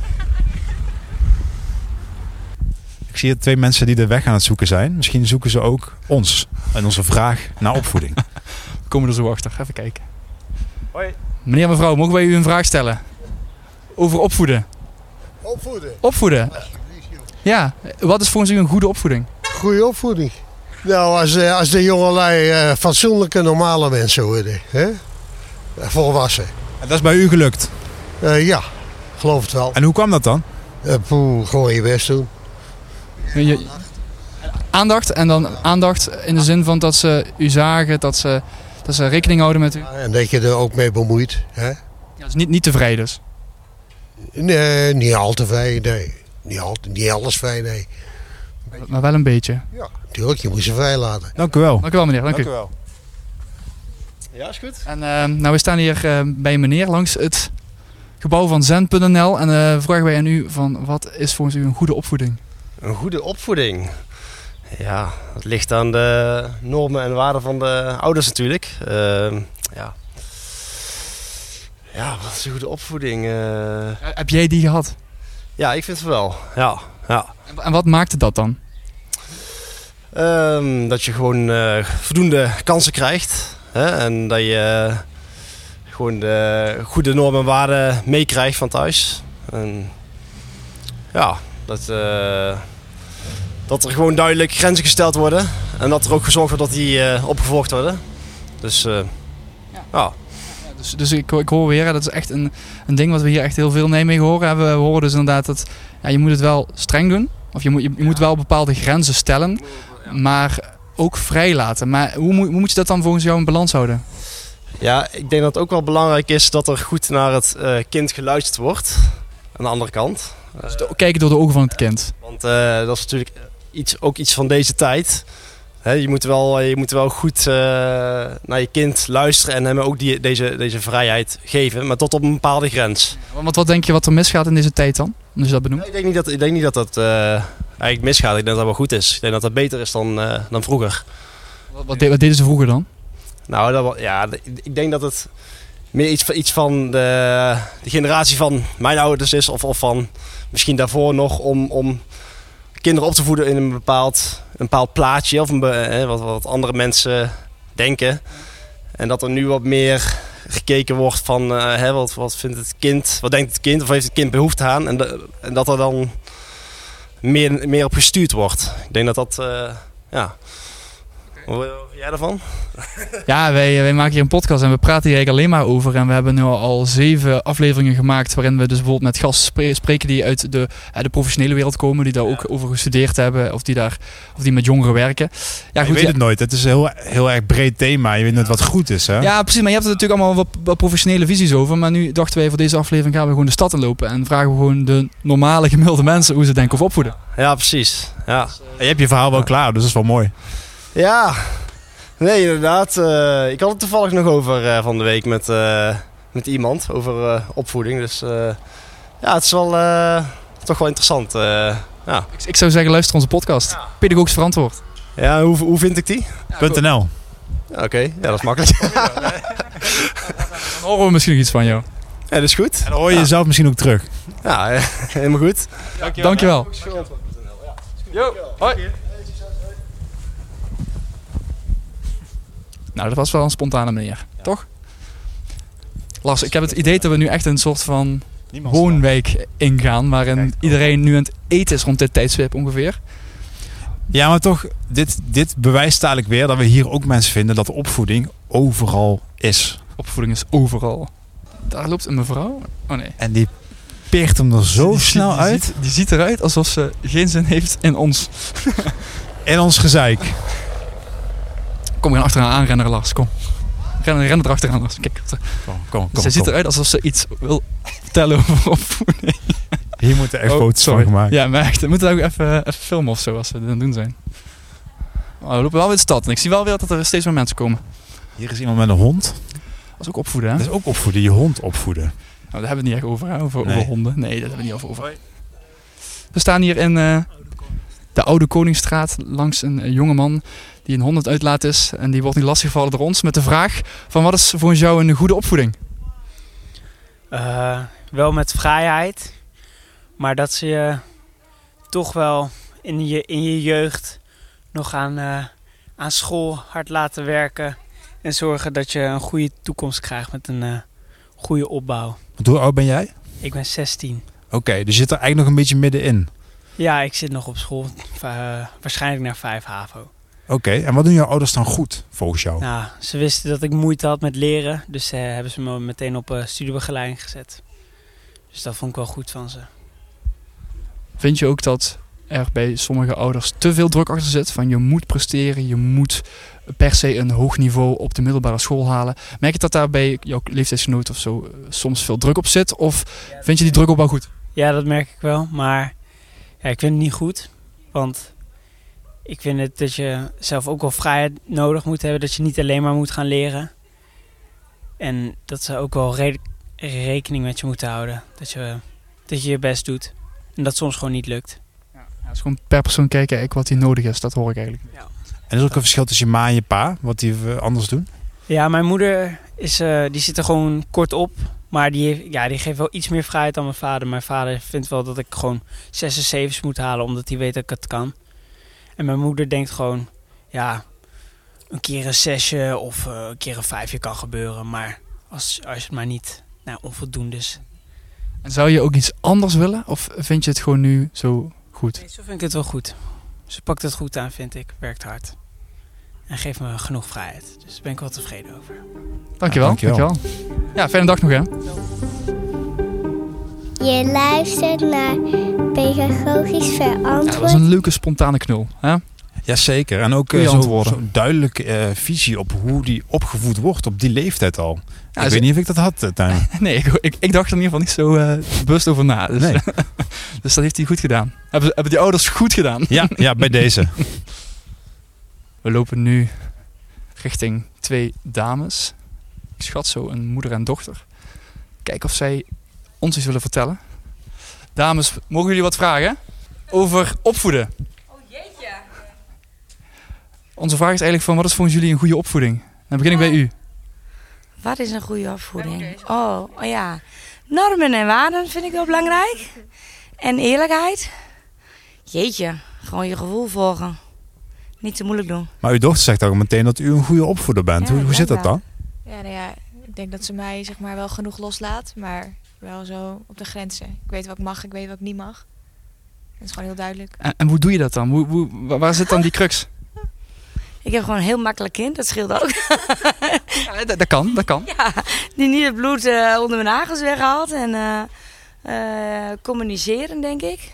Ik zie hier twee mensen die de weg aan het zoeken zijn. Misschien zoeken ze ook ons en onze vraag naar opvoeding. We komen er zo achter. Even kijken. Hoi. Meneer, mevrouw, mogen wij u een vraag stellen? Over opvoeden. Opvoeden. Opvoeden? Ja, wat is volgens u een goede opvoeding? Goede opvoeding. Nou, als, eh, als de jongelui eh, fatsoenlijke, normale mensen worden. Hè? Volwassen. En dat is bij u gelukt? Eh, ja, geloof het wel. En hoe kwam dat dan? Eh, poeh, gewoon je best doen. Je- aandacht en dan aandacht in de zin van dat ze u zagen, dat ze, dat ze rekening houden met u. En dat je er ook mee bemoeit. Hè? Ja, dus niet, niet tevreden dus. Nee, niet al te vrij, nee. Niet, al, niet alles vrij, nee. Maar wel een beetje. Ja, tuurlijk, je moet ze vrij laten. Dank u wel. Dank u wel meneer, dank, u. wel. Ja, is goed. En eh, nou, we staan hier eh, bij meneer langs het gebouw van zen.nl en eh, vragen wij aan u van wat is volgens u een goede opvoeding? Een goede opvoeding. Ja, het ligt aan de normen en waarden van de ouders natuurlijk. Ehm, ja. ja, wat is een goede opvoeding? Eh, Heb jij die gehad? ja, ik vind het wel. Ja, ja. En, wat maakte dat dan? Ehm, dat je gewoon eh, voldoende kansen krijgt. Hè? En dat je eh, gewoon de goede normen en waarden meekrijgt van thuis. En ja, dat, eh, dat er gewoon duidelijk grenzen gesteld worden. En dat er ook gezorgd wordt dat die eh, opgevolgd worden. Dus eh, ja. Dus, dus ik, ik hoor weer, dat is echt een, een ding wat we hier echt heel veel Nijmegen horen. We horen dus inderdaad dat ja, je moet het wel streng doen. Of je moet, je, je moet wel bepaalde grenzen stellen, maar ook vrij laten. Maar hoe, moet- hoe moet je dat dan volgens jou in balans houden? Ja, ik denk dat het ook wel belangrijk is dat er goed naar het eh, kind geluisterd wordt. Aan de andere kant. Dus kijken door de ogen van het kind. Want eh, dat is natuurlijk iets, ook iets van deze tijd. Je, moet wel, je moet wel goed eh, naar je kind luisteren en hem ook die, deze, deze vrijheid geven, maar tot op een bepaalde grens. Want wat denk je wat er misgaat in deze tijd dan? Je dat benoemt. Ik denk niet dat, ik denk niet dat dat eh, eigenlijk misgaat. Ik denk dat dat wel goed is. Ik denk dat dat beter is dan, dan vroeger. Wat, wat, de- wat deden ze vroeger dan? Nou, dat, ja, ik denk dat het meer iets, van- iets van de, de generatie van mijn ouders is. Of, of van misschien daarvoor nog om, om kinderen op te voeden in een bepaald, een bepaald plaatje. Of een, wat, wat andere mensen denken. En dat er nu wat meer gekeken wordt van eh, hè, wat, wat vindt het kind, wat denkt het kind of heeft het kind behoefte aan. En, dat er dan meer, meer op gestuurd wordt. Ik denk dat dat, eh, ja. Jij daarvan? Ja, wij, wij maken hier een podcast en we praten hier eigenlijk alleen maar over. En we hebben nu al zeven afleveringen gemaakt waarin we dus bijvoorbeeld met gasten spre- spreken die uit de, eh, de professionele wereld komen, die daar ook over gestudeerd hebben of die, daar, of die met jongeren werken. Ja, je goed, weet ja. het nooit. Het is een heel, heel erg breed thema. Je weet nooit wat goed is. Hè? Ja, precies. Maar je hebt er natuurlijk allemaal wat, wat professionele visies over. Maar nu dachten wij voor deze aflevering gaan we gewoon de stad inlopen. En vragen we gewoon de normale gemiddelde mensen hoe ze denken of opvoeden. Ja, precies. Ja. Je hebt je verhaal wel klaar, dus dat is wel mooi. Ja, nee, inderdaad. eh, ik had het toevallig nog over eh, van de week met, eh, met iemand over eh, opvoeding. Dus eh, ja, het is wel eh, toch wel interessant. eh, ja. Ik, ik zou zeggen, luister onze podcast. Pedagogisch verantwoord. ja, hoe, hoe vind ik die? .nl. Ja, Oké, ja, dat is makkelijk. Dan horen we misschien nog iets van jou. ja, dat is goed. En dan hoor je jezelf misschien ook terug. Ja, helemaal goed. Dankjewel. Yo, hoi. Nou, dat was wel een spontane meneer, toch? Lars, ik heb het idee dat we nu echt een soort van woonwijk ingaan, waarin iedereen nu aan het eten is rond dit tijdstip ongeveer. Ja, maar toch, dit, dit bewijst eigenlijk weer dat we hier ook mensen vinden dat opvoeding overal is. Opvoeding is overal. Daar loopt een mevrouw. Oh nee. En die peert hem er zo Die- snel die uit. Ziet, die ziet eruit alsof ze geen zin heeft in ons. In ons gezeik. Kom, we gaan achteraan aanrennen, Lars. Kom. Rennen, rennen erachteraan, Lars. Kijk. Kom, kom, kom. Ze ziet kom. eruit alsof ze iets wil vertellen over opvoeding. Hier moeten echt Oh, foto's van gemaakt. Ja, maar echt. We moeten ook even, even filmen of zo als we dit aan het doen zijn. Oh, we lopen wel weer de stad en ik zie wel weer dat er steeds meer mensen komen. Hier is iemand met een hond. Dat is ook opvoeden, hè? Dat is ook opvoeden, je hond opvoeden. Nou, daar hebben we het niet echt over, hè? Over, Nee. over honden. Nee, daar hebben we niet over. over. We staan hier in eh, de Oude Koningsstraat langs een eh, jongeman die een hond aan het uitlaat is. En die wordt nu lastiggevallen door ons met de vraag van wat is volgens jou een goede opvoeding? Eh, wel met vrijheid, maar dat ze je toch wel in je, in je jeugd nog aan, eh, aan school hard laten werken. En zorgen dat je een goede toekomst krijgt met een eh, goede opbouw. Want hoe oud ben jij? Ik ben 16. Oké, dus je zit er eigenlijk nog een beetje middenin. Ja, ik zit nog op school. eh, waarschijnlijk naar 5 HAVO. Oké, en wat doen jouw ouders dan goed volgens jou? Nou, ze wisten dat ik moeite had met leren. Dus eh, hebben ze me meteen op eh, studiebegeleiding gezet. Dus dat vond ik wel goed van ze. Vind je ook dat er bij sommige ouders te veel druk achter zit? Van je moet presteren, je moet per se een hoog niveau op de middelbare school halen. Merk je dat daar bij jouw leeftijdsgenoot of zo soms veel druk op zit? Of vind je die druk ook wel goed? Ja, dat merk ik wel. Maar ja, ik vind het niet goed. Want ik vind het dat je zelf ook wel vrijheid nodig moet hebben. Dat je niet alleen maar moet gaan leren. En dat ze ook wel re- rekening met je moeten houden. Dat je, dat je je best doet. En dat soms gewoon niet lukt. Ja, het is gewoon per persoon kijken eigenlijk wat die nodig is. Dat hoor ik eigenlijk. En is er ook een verschil tussen je ma en je pa, wat die anders doen? Ja, mijn moeder is, eh, die zit er gewoon kort op. Maar die, ja, die geeft wel iets meer vrijheid dan mijn vader. Mijn vader vindt wel dat ik gewoon zes en zevens moet halen, omdat hij weet dat ik het kan. En mijn moeder denkt gewoon, ja, een keer een zesje of eh, een keer een vijfje kan gebeuren. Maar als, als het maar niet nou, onvoldoende is. En zou je ook iets anders willen? Of vind je het gewoon nu zo goed? Nee, zo vind ik het wel goed. Ze pakt het goed aan, vind ik. Werkt hard. En geeft me genoeg vrijheid. Dus daar ben ik wel tevreden over. Dankjewel. Ja, dankjewel. dankjewel. Ja, fijne dag nog hè. Je luistert naar Pedagogisch Ja, dat was Verantwoord. een leuke spontane knul. Hè? Jazeker. En ook eh, zo- zo'n duidelijke eh, visie op hoe die opgevoed wordt op die leeftijd al. Ja, ik weet niet of ik dat had, eh, Tuin. Nee, ik, ik, ik dacht er in ieder geval niet zo eh, bewust over na. Dus, Nee. dus dat heeft hij goed gedaan. Hebben, hebben die ouders goed gedaan? Ja, ja, bij deze. We lopen nu richting twee dames. Ik schat zo een moeder en dochter. Kijken of zij ons iets willen vertellen. Dames, mogen jullie wat vragen? Over opvoeden. Oh jeetje. Onze vraag is eigenlijk van wat is volgens jullie een goede opvoeding? Dan begin ik bij u. Wat is een goede opvoeding? Oh, oh ja. Normen en waarden vind ik wel belangrijk. En eerlijkheid. Jeetje, gewoon je gevoel volgen. Niet te moeilijk doen. Maar uw dochter zegt ook meteen dat u een goede opvoeder bent. Ja, hoe, hoe zit dat dan? Ja, nou ja, ik denk dat ze mij zeg maar wel genoeg loslaat, maar wel zo op de grenzen. Ik weet wat ik mag, ik weet wat ik niet mag. Dat is gewoon heel duidelijk. En, en hoe doe je dat dan? Hoe, hoe, wa- waar zit dan die crux? Ik heb gewoon een heel makkelijk kind, dat scheelt ook. Ja, dat, dat kan, dat kan. Ja, die niet het bloed eh, onder mijn nagels weghaalt. En eh, eh, communiceren, denk ik.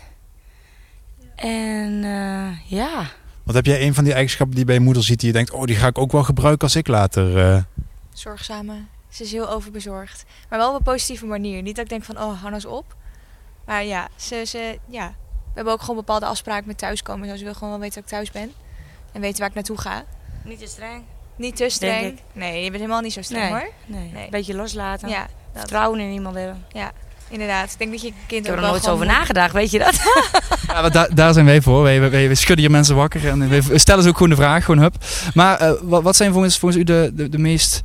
En eh, ja, Want heb jij een van die eigenschappen die je bij je moeder ziet die je denkt, oh die ga ik ook wel gebruiken als ik later... eh, Zorgzame. Ze is heel overbezorgd. Maar wel op een positieve manier. Niet dat ik denk van, oh, hou nou eens op. Maar ja, ze, ze, ja, we hebben ook gewoon bepaalde afspraken met thuiskomen. en Zo, ze wil gewoon wel weten dat ik thuis ben. En weten waar ik naartoe ga. niet te streng. Niet te streng. Nee, je bent helemaal niet zo streng Nee, hoor. nee. Een beetje loslaten. Ja, dat. Vertrouwen in iemand hebben. Ja, inderdaad. Ik denk dat je kind Ik heb er wel nooit zo over nagedacht, weet je dat? Ja, maar daar, daar zijn wij voor. Wij, wij, wij schudden hier mensen wakker en we stellen ze ook gewoon de vraag, gewoon hup. Maar eh, wat, wat zijn volgens, volgens u de, de, de meest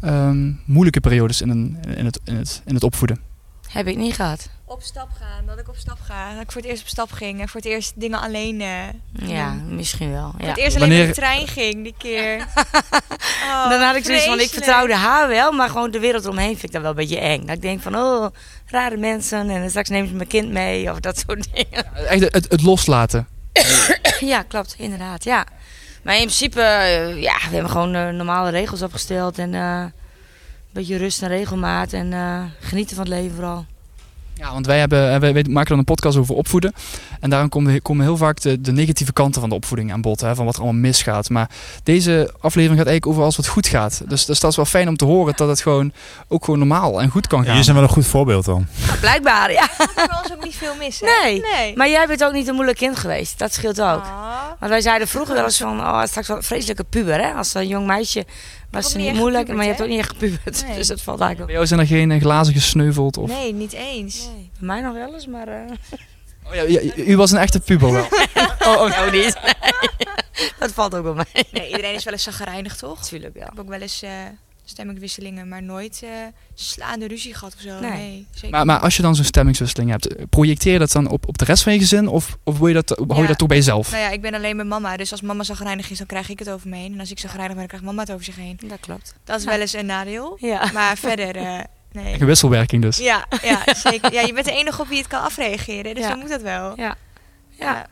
ehm, moeilijke periodes in, een, in, het, in, het, in het opvoeden? Heb ik niet gehad. Op stap gaan, dat ik op stap ga. Dat ik voor het eerst op stap ging en voor het eerst dingen alleen eh, Ja, misschien wel. Voor Ja. het eerst alleen Wanneer- met de trein ging, die keer. Oh, Dan had ik zoiets van, ik vertrouwde haar wel, maar gewoon de wereld omheen vind ik dat wel een beetje eng. Dat ik denk van, oh, rare mensen en dan straks neem je mijn kind mee of dat soort dingen. Echt het, het loslaten. ja, klopt, inderdaad, ja. Maar in principe, eh, ja, we hebben gewoon eh, normale regels opgesteld en eh, een beetje rust en regelmaat en eh, genieten van het leven vooral. Ja, want wij, hebben, eh, wij, maken dan een podcast over opvoeden. En daarom komen, komen heel vaak de, de negatieve kanten van de opvoeding aan bod. Hè, van wat er allemaal misgaat. Maar deze aflevering gaat eigenlijk over alles wat goed gaat. Dus, dus dat is wel fijn om te horen dat het gewoon ook gewoon normaal en goed kan gaan. Jullie zijn wel een goed voorbeeld dan. Blijkbaar, ja. Voor ons ook niet veel mis, hè? Nee. nee. Maar jij bent ook niet een moeilijk kind geweest. Dat scheelt ook. Ah. Want wij zeiden vroeger wel eens van, oh, straks wel een vreselijke puber, hè. Als een jong meisje was ze niet moeilijk, gepubert, maar je hebt ook niet echt gepubert. Nee. Dus dat valt eigenlijk Bij jou zijn er geen eh, glazen gesneuveld? Of... Nee, niet eens. Nee, bij mij nog wel eens, maar... eh Oh, ja, ja, u was een echte puber wel. oh, oh, nou niet. Nee. Dat valt ook wel mee. Nee, iedereen is wel eens zagrijnig, toch? Tuurlijk wel. Ik heb ook wel eens eh stemmingwisselingen, maar nooit eh, slaande ruzie gehad of zo. Nee. Nee, zeker Maar, maar als je dan zo'n stemmingswisseling hebt, projecteer je dat dan op, op de rest van je gezin? Of, of wil je dat, hou je Ja. dat toch bij jezelf? Nou ja, ik ben alleen met mama. Dus als mama zagrijnig is, dan krijg ik het over me heen. En als ik zagrijnig ben, dan krijgt mama het over zich heen. Dat klopt. Dat is wel eens een nadeel. Ja. Maar verder, eh, nee. Een wisselwerking dus. Ja, ja, zeker. Ja, je bent de enige op wie het kan afreageren. Dus Ja. dan moet dat wel. Ja. Ja.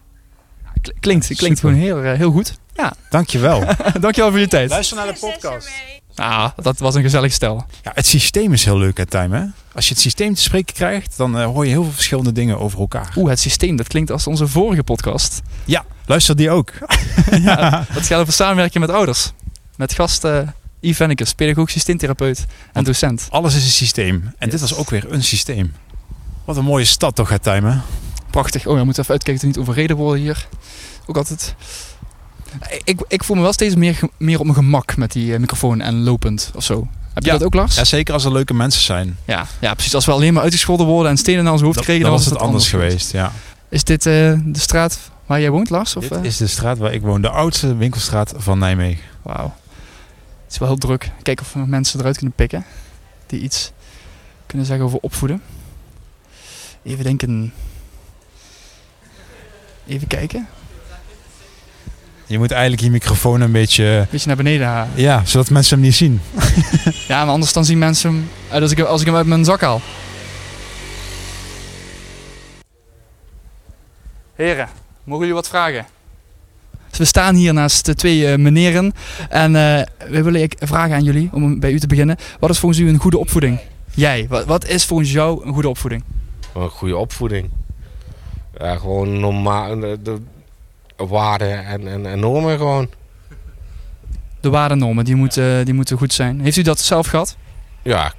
Kl- Klinkt, klinkt Super. gewoon heel, eh, heel goed. Ja, Dankjewel. dankjewel voor je tijd. Luister naar de podcast. Ah, dat was een gezellig stel. Ja, het systeem is heel leuk, hè, Time. Hè? Als je het systeem te spreken krijgt, dan eh, hoor je heel veel verschillende dingen over elkaar. Oeh, het systeem, dat klinkt als onze vorige podcast. Ja, luister die ook. ja, dat gaat over samenwerking met ouders. Met gast eh Yves Vennekes, pedagoog systeemtherapeut en docent. Alles is een systeem. En dit was ook weer een systeem. Wat een mooie stad toch, hè, Time, hè? Prachtig. Oh, we moeten even uitkijken dat we niet overreden worden hier. Ook altijd. Ik, ik voel me wel steeds meer, meer op mijn gemak met die eh, microfoon en lopend of zo. Heb je Ja. dat ook, Lars? Ja, zeker als er leuke mensen zijn. Ja, ja, precies. Als we alleen maar uitgescholden worden en stenen naar ons hoofd Dan, kregen, dan dan was het anders geweest, ja. Is dit eh, de straat waar jij woont, Lars? Of, Dit eh? is de straat waar ik woon. De oudste winkelstraat van Nijmegen. Wauw. Het is wel heel druk. Kijken of we nog mensen eruit kunnen pikken. Die iets kunnen zeggen over opvoeden. Even denken. Even kijken. Je moet eigenlijk je microfoon een beetje... Beetje naar beneden halen. Ja, zodat mensen hem niet zien. Ja, maar anders dan zien mensen hem uit als ik, als ik hem uit mijn zak haal. Heren, mogen jullie wat vragen? Dus we staan hier naast de twee eh, meneren. En eh, we willen ik vragen aan jullie, om bij u te beginnen. Wat is volgens u een goede opvoeding? Jij, wat, wat is volgens jou een goede opvoeding? Een goede opvoeding. Ja, gewoon normaal, de, de waarden en, en, en normen gewoon. De waardenormen, die moeten, die moeten goed zijn. Heeft u dat zelf gehad? Ja,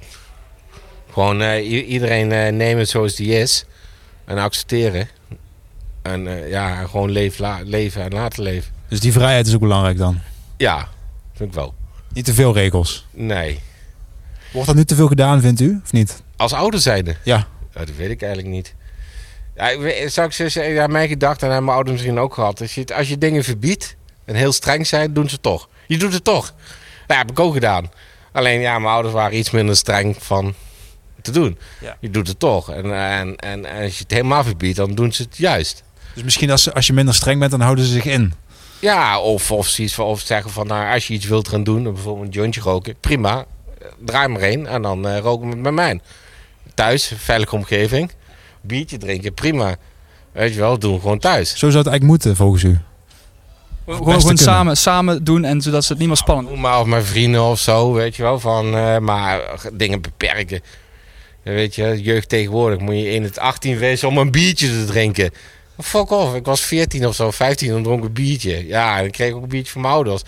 gewoon eh, iedereen eh, nemen zoals die is en accepteren. En eh, ja, gewoon leven, la- leven en laten leven. Dus die vrijheid is ook belangrijk dan. Ja, vind ik wel. Niet te veel regels. Nee. Wordt dat nu te veel gedaan, vindt u? Of niet? Als ouder zijnde? Ja, dat weet ik eigenlijk niet. Ja, zou ik zo zeggen, ja, mijn gedachte en mijn ouders misschien ook gehad. Als je, als je dingen verbiedt en heel streng zijn, doen ze toch. Je doet het toch. Nou, heb ik ook gedaan. Alleen ja, mijn ouders waren iets minder streng van te doen. Ja. Je doet het toch. En, en, en, en als je het helemaal verbiedt, dan doen ze het juist. Dus misschien als, als je minder streng bent, dan houden ze zich in. Ja, of, of, zoiets of zeggen van, nou, als je iets wilt gaan doen, bijvoorbeeld een jointje roken, prima. Draai maar heen en dan eh roken we met mij. Thuis, veilige omgeving. Biertje drinken, prima. Weet je wel, doen we gewoon thuis. Zo zou het eigenlijk moeten, volgens u. Gewoon, gewoon samen, samen doen en zodat ze het niet meer spannend Doe maar of mijn vrienden of zo, weet je wel. Van, eh, maar dingen beperken. Weet je, jeugd tegenwoordig moet je in het 18 wezen om een biertje te drinken. Fuck off, ik was 14 of zo, 15 en dronk een biertje. Ja, en dan kreeg ik ook een biertje van mijn ouders.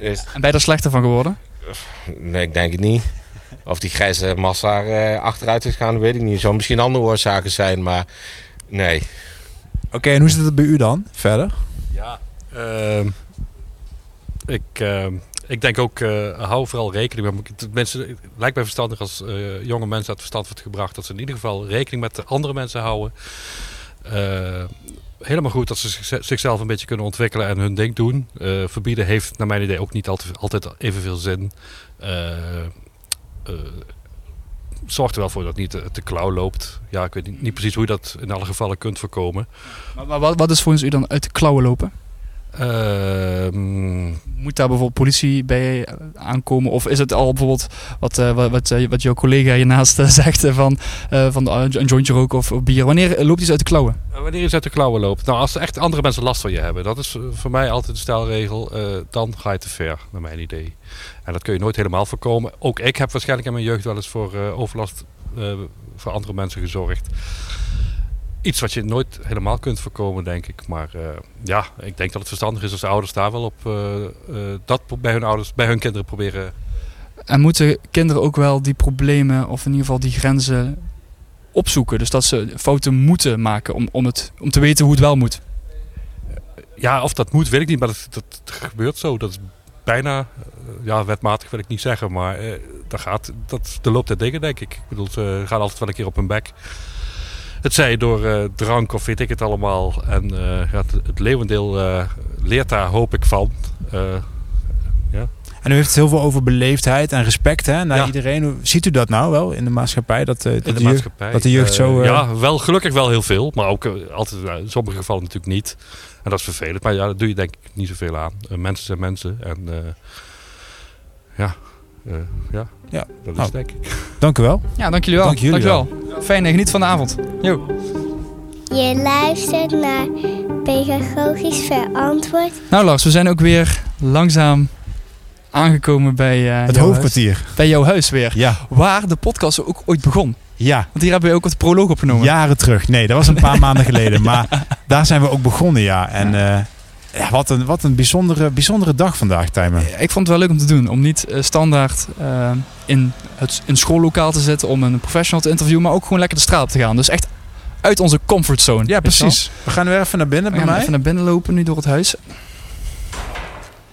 Dus, En ben je er slechter van geworden? nee, ik denk het niet. Of die grijze massa eh, achteruit is gaan, weet ik niet. Er zou misschien andere oorzaken zijn, maar nee. Oké, en hoe zit het bij u dan verder? Ja, ehm, ik, ehm, ik denk ook, eh, hou vooral rekening met mensen. Het lijkt mij verstandig als eh, jonge mensen uit verstand wordt gebracht dat ze in ieder geval rekening met de andere mensen houden. Eh, helemaal goed dat ze zich- zichzelf een beetje kunnen ontwikkelen en hun ding doen. Eh, verbieden heeft naar mijn idee ook niet altijd, altijd evenveel zin. Zorg er wel voor dat het niet te, te klauw loopt. Ja, ik weet niet, niet precies hoe je dat in alle gevallen kunt voorkomen. Maar, maar wat, wat is volgens u dan uit de klauwen lopen? Ehm, Moet daar bijvoorbeeld politie bij eh, aankomen? Of is het al bijvoorbeeld wat, eh, wat, wat, eh, wat jouw collega hiernaast eh, zegt eh, van, eh, van eh, een jointje roken of, of bier? Wanneer loopt iets uit de klauwen? Wanneer iets uit de klauwen loopt. Nou, als er echt andere mensen last van je hebben, dat is voor mij altijd de stelregel. eh, dan ga je te ver, naar mijn idee. En dat kun je nooit helemaal voorkomen. Ook ik heb waarschijnlijk in mijn jeugd wel eens voor eh, overlast eh, voor andere mensen gezorgd. Iets wat je nooit helemaal kunt voorkomen, denk ik. Maar eh, ja, ik denk dat het verstandig is als de ouders daar wel op dat bij hun ouders, bij hun kinderen proberen. En moeten kinderen ook wel die problemen, of in ieder geval die grenzen, opzoeken? Dus dat ze fouten moeten maken om, om, het, om te weten hoe het wel moet. Ja, of dat moet, weet ik niet, maar dat, dat gebeurt zo. Dat is bijna, eh, ja, wetmatig wil ik niet zeggen, maar dat gaat, dat, loopt der dingen, denk ik. Ik bedoel, ze gaan altijd wel een keer op hun bek. Het zij door eh, drank of weet ik het allemaal. En ja, het, het leeuwendeel leert daar, hoop ik, van. Ja. En u heeft het heel veel over beleefdheid en respect hè, naar Ja. iedereen. Hoe- Ziet u dat nou wel in de maatschappij? Dat, eh, dat in de, maatschappij. Dat de jeugd Eh, zo... eh, ja, wel gelukkig wel heel veel. Maar ook altijd, in sommige gevallen natuurlijk niet. En dat is vervelend. Maar ja, daar doe je denk ik niet zoveel aan. Mensen zijn mensen. En eh, ja, eh, ja, Ja. dat is Nou, denk ik. Dank u wel. Ja, dank jullie wel. Dank jullie wel. Fijn, eh, geniet van de avond. Jo. Je luistert naar Pedagogisch Verantwoord. Nou Lars, we zijn ook weer langzaam aangekomen bij eh, Het hoofdkwartier. huis. Bij jouw huis weer. Ja. Waar de podcast ook ooit begon. Ja. Want hier hebben we ook het proloog opgenomen. Jaren terug. Nee, dat was een paar maanden geleden. Maar daar zijn we ook begonnen, ja. En eh, ja, wat een, wat een bijzondere, bijzondere dag vandaag, Tijmen. Ik vond het wel leuk om te doen. Om niet eh, standaard eh, in het in schoollokaal te zitten om een professional te interviewen. Maar ook gewoon lekker de straat op te gaan. Dus echt uit onze comfortzone. Ja, precies. We gaan weer even naar binnen We bij gaan mij. even naar binnen lopen nu door het huis.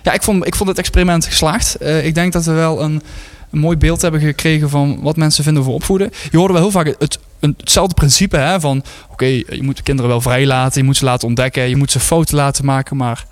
Ja, ik vond, ik vond het experiment geslaagd. Eh, ik denk dat we wel een, een mooi beeld hebben gekregen van wat mensen vinden over opvoeden. Je hoorde wel heel vaak het, hetzelfde principe hè, van... Oké, je moet de kinderen wel vrij laten, je moet ze laten ontdekken, je moet ze fouten laten maken, maar...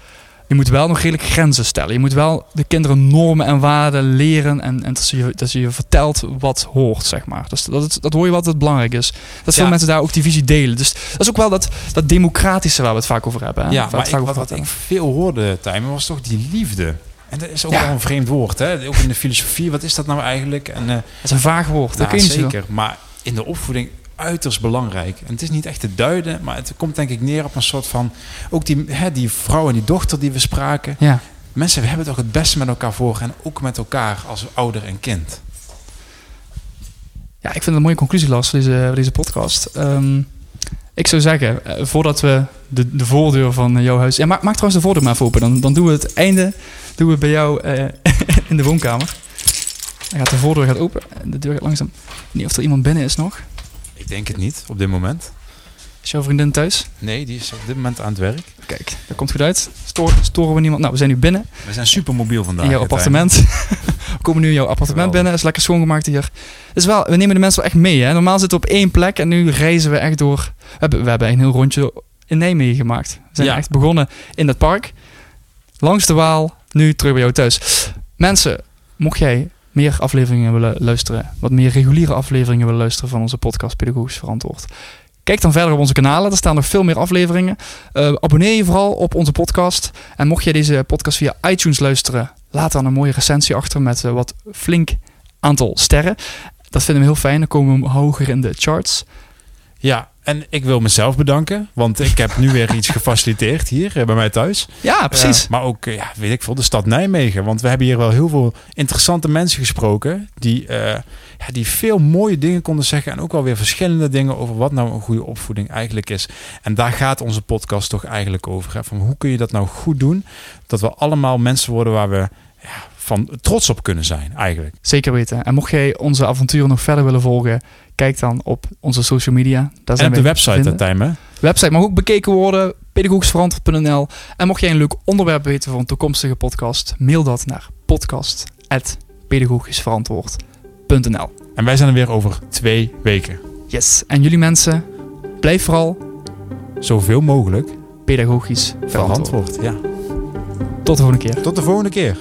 Je moet wel nog redelijk grenzen stellen. Je moet wel de kinderen normen en waarden leren en, en dat, ze je, dat ze je vertelt wat hoort, zeg maar. Dus dat, dat, dat hoor je wat het belangrijk is. Dat veel Ja. mensen daar ook die visie delen. Dus dat is ook wel dat, dat democratische waar we het vaak over hebben. Hè? Ja, maar ik, wat, ik veel hoorde, Tijmen, was toch die liefde. En dat is ook Ja. wel een vreemd woord, hè? Ook in de filosofie, wat is dat nou eigenlijk? En, eh, Het is een vaag woord, dat kun je zeker. Maar in de opvoeding uiterst belangrijk. En het is niet echt te duiden, maar het komt denk ik neer op een soort van... Ook die, hè, die vrouw en die dochter die we spraken. Ja. Mensen, we hebben toch het beste met elkaar voor. En ook met elkaar als ouder en kind. Ja, ik vind het een mooie conclusie, Lars, voor deze, deze podcast. Ehm, ik zou zeggen, eh, voordat we de, de voordeur van eh, jouw huis... Ja, maak, maak trouwens de voordeur maar even open. Dan, dan doen we het einde doen we bij jou eh, in de woonkamer. Dan gaat de voordeur gaat open. en De deur gaat langzaam... Ik weet niet of er iemand binnen is nog. Ik denk het niet, op dit moment. Is jouw vriendin thuis? Nee, die is op dit moment aan het werk. Kijk, dat komt goed uit. Stoor, storen we niemand? Nou, we zijn nu binnen. We zijn super mobiel vandaag. in jouw appartement. we komen nu in jouw appartement binnen. is lekker schoongemaakt hier. Dus wel, we nemen de mensen wel echt mee. Hè? Normaal zitten we op één plek en nu reizen we echt door. We hebben, we hebben een heel rondje in Nijmegen gemaakt. We zijn Ja. echt begonnen in het park. Langs de Waal, nu terug bij jou thuis. Mensen, mocht jij meer afleveringen willen luisteren, wat meer reguliere afleveringen willen luisteren van onze podcast Pedagogisch Verantwoord. Kijk dan verder op onze kanalen, er staan nog veel meer afleveringen. Eh, abonneer je vooral op onze podcast. En mocht je deze podcast via iTunes luisteren, laat dan een mooie recensie achter met eh, wat flink aantal sterren. Dat vinden we heel fijn, dan komen we hoger in de charts. Ja, en ik wil mezelf bedanken, want ik heb nu weer iets gefaciliteerd hier eh, bij mij thuis. Ja, precies. Eh, maar ook, eh, ja, weet ik veel, de stad Nijmegen. Want we hebben hier wel heel veel interessante mensen gesproken die, ja, die veel mooie dingen konden zeggen en ook wel weer verschillende dingen over wat nou een goede opvoeding eigenlijk is. En daar gaat onze podcast toch eigenlijk over. Hè? Van hoe kun je dat nou goed doen, dat we allemaal mensen worden waar we ja, van trots op kunnen zijn eigenlijk. Zeker weten. En mocht jij onze avonturen nog verder willen volgen, kijk dan op onze social media. Daar En zijn op de website, vinden. Tijm, hè? Website mag ook bekeken worden, pedagogischverantwoord.nl. En mocht jij een leuk onderwerp weten voor een toekomstige podcast, mail dat naar podcast.pedagogischverantwoord.nl. En wij zijn er weer over twee weken. Yes. En jullie mensen, blijf vooral zoveel mogelijk pedagogisch verantwoord. verantwoord. Ja. Tot de volgende keer. Tot de volgende keer.